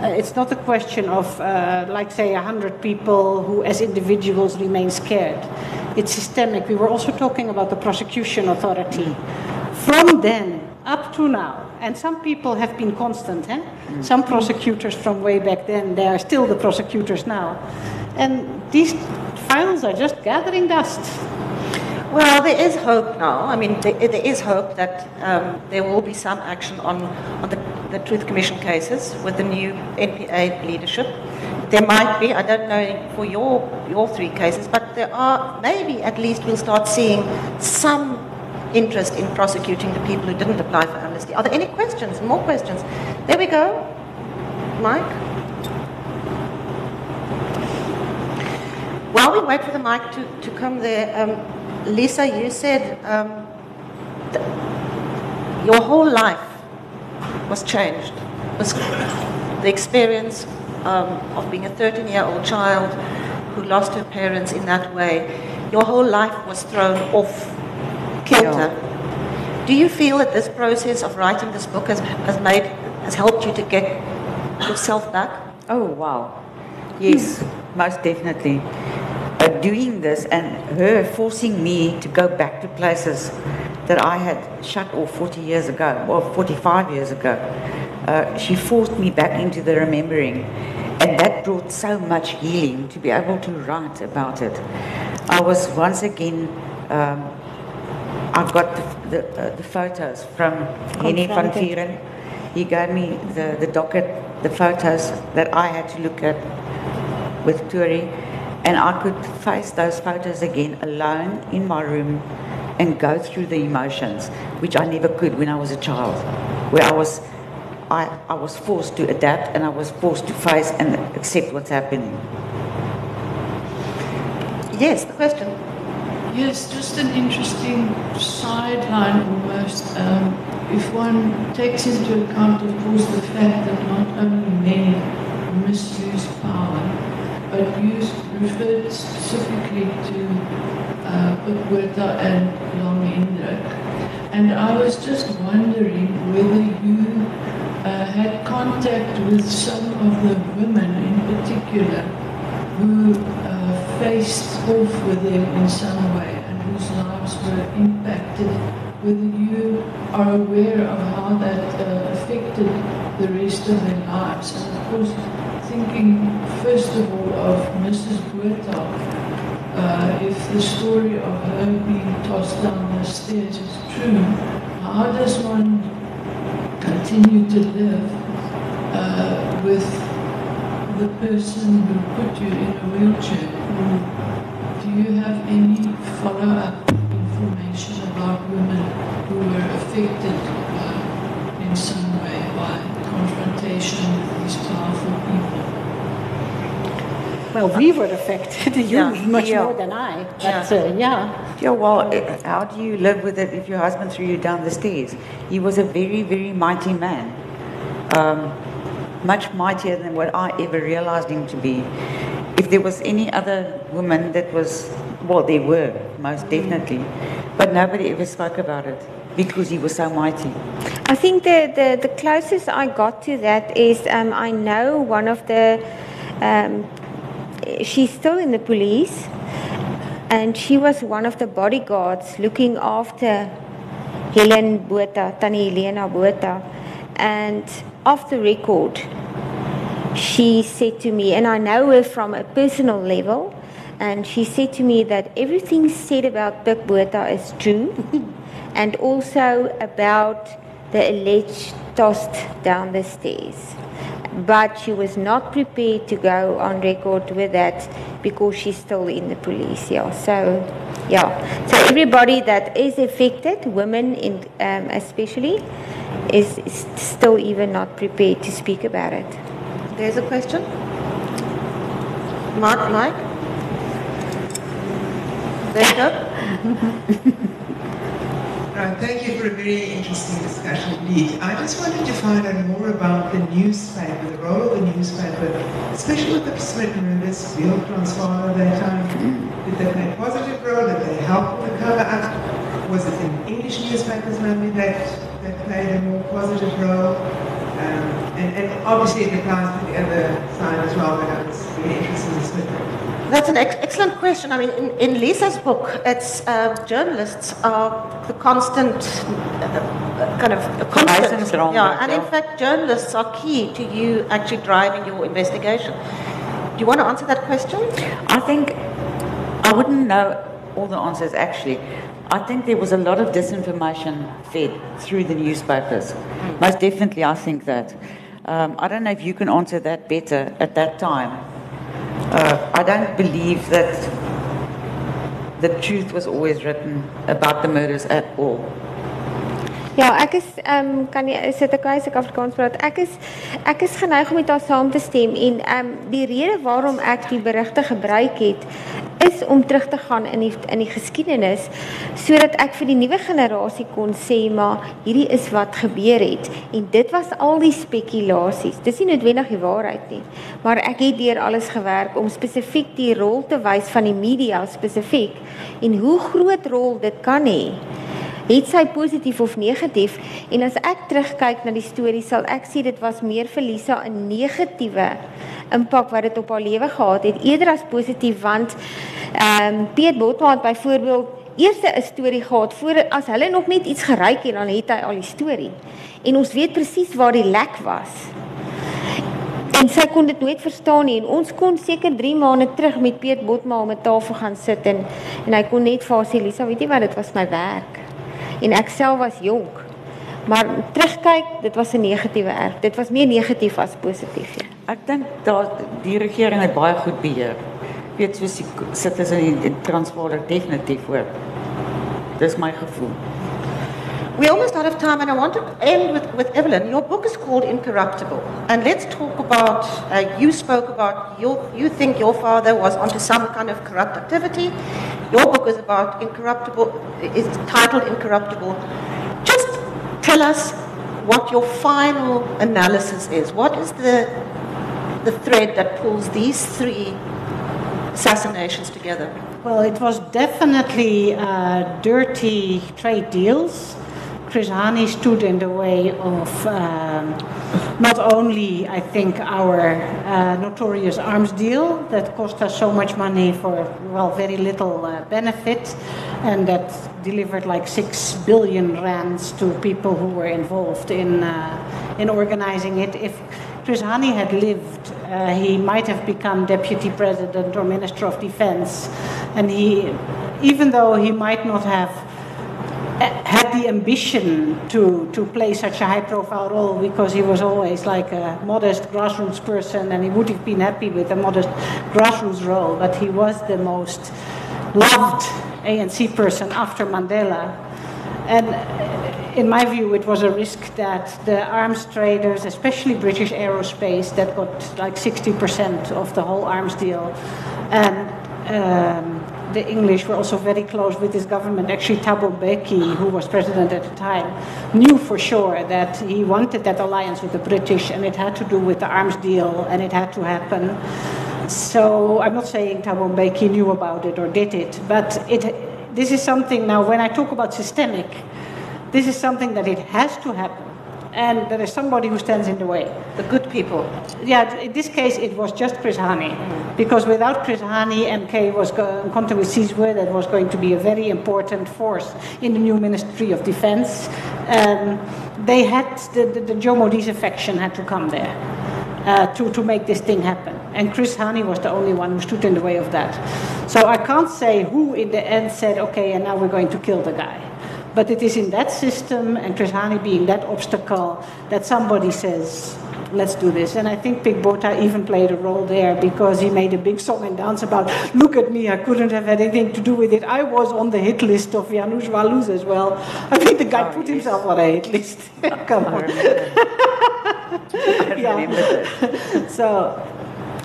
Uh, it's not a question of, uh, like, say, 100 people who, as individuals, remain scared. It's systemic. We were also talking about the prosecution authority. From then up to now, and some people have been constant, eh? Some prosecutors from way back then, they are still the prosecutors now. And these files are just gathering dust. Well, there is hope now. I mean, there, there is hope that um, there will be some action on, on the, the Truth Commission cases with the new NPA leadership. There might be, I don't know for your, your three cases, but there are, maybe at least we'll start seeing some interest in prosecuting the people who didn't apply for amnesty. Are there any questions? More questions? There we go. Mike? While we wait for the mic to, to come there, um, Liza, you said um, your whole life was changed. Was the experience um, of being a 13 year old child who lost her parents in that way. Your whole life was thrown off kilter. Do you feel that this process of writing this book has, has made has helped you to get yourself back? Oh, wow. Yes, most definitely. Uh, doing this and her forcing me to go back to places that I had shut off 40 years ago, or 45 years ago, uh, she forced me back into the remembering. And that brought so much healing to be able to write about it. I was once again, um, I got the, the, uh, the photos from Hennie van. Vuuren. He gave me the, the docket, the photos that I had to look at with Turi, and I could face those photos again alone in my room and go through the emotions, which I never could when I was a child, where I was, I, I was forced to adapt and I was forced to face and accept what's happening. Yes, the question. Yes, just an interesting sideline almost. Um, if one takes into account, of course, the fact that not only men misuse power, but you referred specifically to uh, Bukwerta and Long Hendrik. And I was just wondering whether you uh, had contact with some of the women in particular who uh, faced off with them in some way and whose lives were impacted, whether you are aware of how that uh, affected the rest of their lives. And of course, thinking first of all of Mrs. Botha, uh, if the story of her being tossed down the stairs is true, how does one continue to live uh, with the person who put you in a wheelchair? Do you have any follow-up information about women who were affected uh, in some way by confrontation with these powerful people? Well, we were affected, *laughs* you Yeah, much yeah. more than I. But uh, yeah. Yeah, well, eh, how do you live with it if your husband threw you down the stairs? He was a very, very mighty man. Um, much mightier than what I ever realized him to be. If there was any other woman that was, well, there were, most definitely. But nobody ever spoke about it because he was so mighty. I think the, the, the closest I got to that is um, I know one of the, um, she's still in the police, and she was one of the bodyguards looking after Helen Botha, Tannie Helena Botha. And off the record, she said to me, and I know her from a personal level, and she said to me that everything said about Pik Botha is true, *laughs* and also about the alleged tossed down the stairs. But she was not prepared to go on record with that because she's still in the police. Yeah, so yeah, so everybody that is affected, women in um, especially, is, is still even not prepared to speak about it. There's a question. Mark, Mike? There you go. Right, thank you for a very interesting discussion indeed. I just wanted to find out more about the newspaper, the role of the newspaper, especially with the Smitten Rivers, Real Transvaal at that time. Did they play a positive role? Did they help with the cover up? Was it in English newspapers maybe that, that played a more positive role? Um, and, and obviously it applies to the other side as well, but I was really interested in the Smitten. That's an ex- excellent question. I mean, in, in Liza's book, it's uh, journalists are the constant uh, kind of a constant. Yeah, and in fact, journalists are key to you actually driving your investigation. Do you want to answer that question? I think I wouldn't know all the answers actually. I think there was a lot of disinformation fed through the newspapers. Most definitely, I think that. Um, I don't know if you can answer that better at that time. Uh, I don't believe that the truth was always written about the murders at all. Ja, ek is ehm um, kan jy sit ek as ek Afrikaans praat. Ek is ek is geneig om met haar saam te stem en ehm um, die rede waarom ek die berigte gebruik het is om terug te gaan in die in die geskiedenis sodat ek vir die nuwe generasie kon sê maar hierdie is wat gebeur het en dit was al die spekulasies. Dis nie noodwendig die waarheid nie, maar ek het deur alles gewerk om spesifiek die rol te wys van die media spesifiek en hoe groot rol dit kan hê het sy positief of negatief en as ek terugkyk na die storie sal ek sê dit was meer vir Lisa 'n negatiewe impak wat dit op haar lewe gehad het eerder as positief want ehm um, Piet Botma het byvoorbeeld eerste 'n storie gehad voor as hulle nog net iets geryk het dan het hy al die storie en ons weet presies waar die lek was En sy kon dit nooit verstaan nie en ons kon seker 3 maande terug met Piet Botma om 'n tafel gaan sit en en hy kon net vir haar sê Lisa, weet jy wat, dit was my werk. En ek self was jonk. Maar terugkyk, dit was 'n negatiewe erf. Dit was meer negatief as positief. Ja. Ek dink daar die regering het baie goed beheer. Weet soos die citizens in, in Transvaal definitief hoor. Dis my gevoel. We're almost out of time, and I want to end with, with Evelyn. Your book is called Incorruptible, and let's talk about. Uh, you spoke about your, you think your father was onto some kind of corrupt activity. Your book is about incorruptible, is titled Incorruptible. Just tell us what your final analysis is. What is the, the thread that pulls these three assassinations together? Well, it was definitely uh, dirty trade deals. Chris Hani stood in the way of um, not only, I think, our uh, notorious arms deal that cost us so much money for, well, very little uh, benefit, and that delivered like six billion rands to people who were involved in, uh, in organizing it. If Chris Hani had lived, uh, he might have become deputy president or minister of defense, and he, even though he might not have had the ambition to, to play such a high profile role because he was always like a modest grassroots person and he would have been happy with a modest grassroots role, but he was the most loved ANC person after Mandela. And in my view, it was a risk that the arms traders, especially British Aerospace, that got like 60% of the whole arms deal, and um, the English were also very close with his government. Actually, Thabo Mbeki, who was president at the time, knew for sure that he wanted that alliance with the British, and it had to do with the arms deal, and it had to happen. So I'm not saying Thabo Mbeki knew about it or did it, but it, this is something now, when I talk about systemic, this is something that it has to happen and there is somebody who stands in the way. The good people. Yeah, in this case, it was just Chris Hani, because without Chris Hani, MK was going with Sizwe, that was going to be a very important force in the new Ministry of Defense. Um, they had the, the, the Joe Modise affection had to come there. Uh, to, to make this thing happen. And Chris Hani was the only one who stood in the way of that. So I can't say who in the end said, okay, and now we're going to kill the guy. But it is in that system, and Chris Hani being that obstacle, that somebody says, let's do this. And I think Pik Botha even played a role there because he made a big song and dance about, look at me, I couldn't have had anything to do with it. I was on the hit list of Janusz Walus as well. I think the guy oh, put himself on a hit list. *laughs* Come on. yeah. *laughs* so,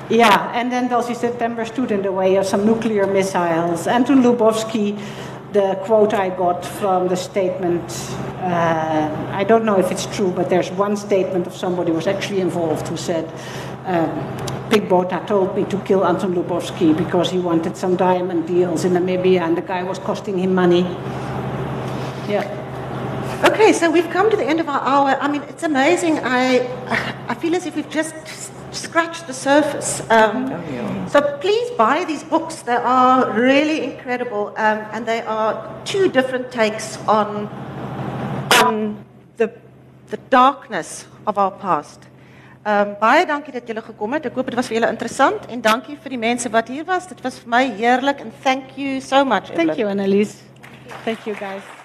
yeah, and then Dulcie September stood in the way of some nuclear missiles. Anton Lubowski the quote I got from the statement, uh, I don't know if it's true, but there's one statement of somebody who was actually involved who said, um, Pik Botha told me to kill Anton Lubowski because he wanted some diamond deals in Namibia and the guy was costing him money. Yeah. Okay, so we've come to the end of our hour. I mean, it's amazing. I, I feel as if we've just scratched the surface. Um, oh, yeah. So please buy these books. They are really incredible, um, and they are two different takes on on the the darkness of our past. Um, baie dankie dat julle gekom het. Ek hoop dit was vir julle interessant en dankie vir die mense wat hier was. Dit was vir my heerlik and thank you so much. Thank you Anneliese. Thank you guys.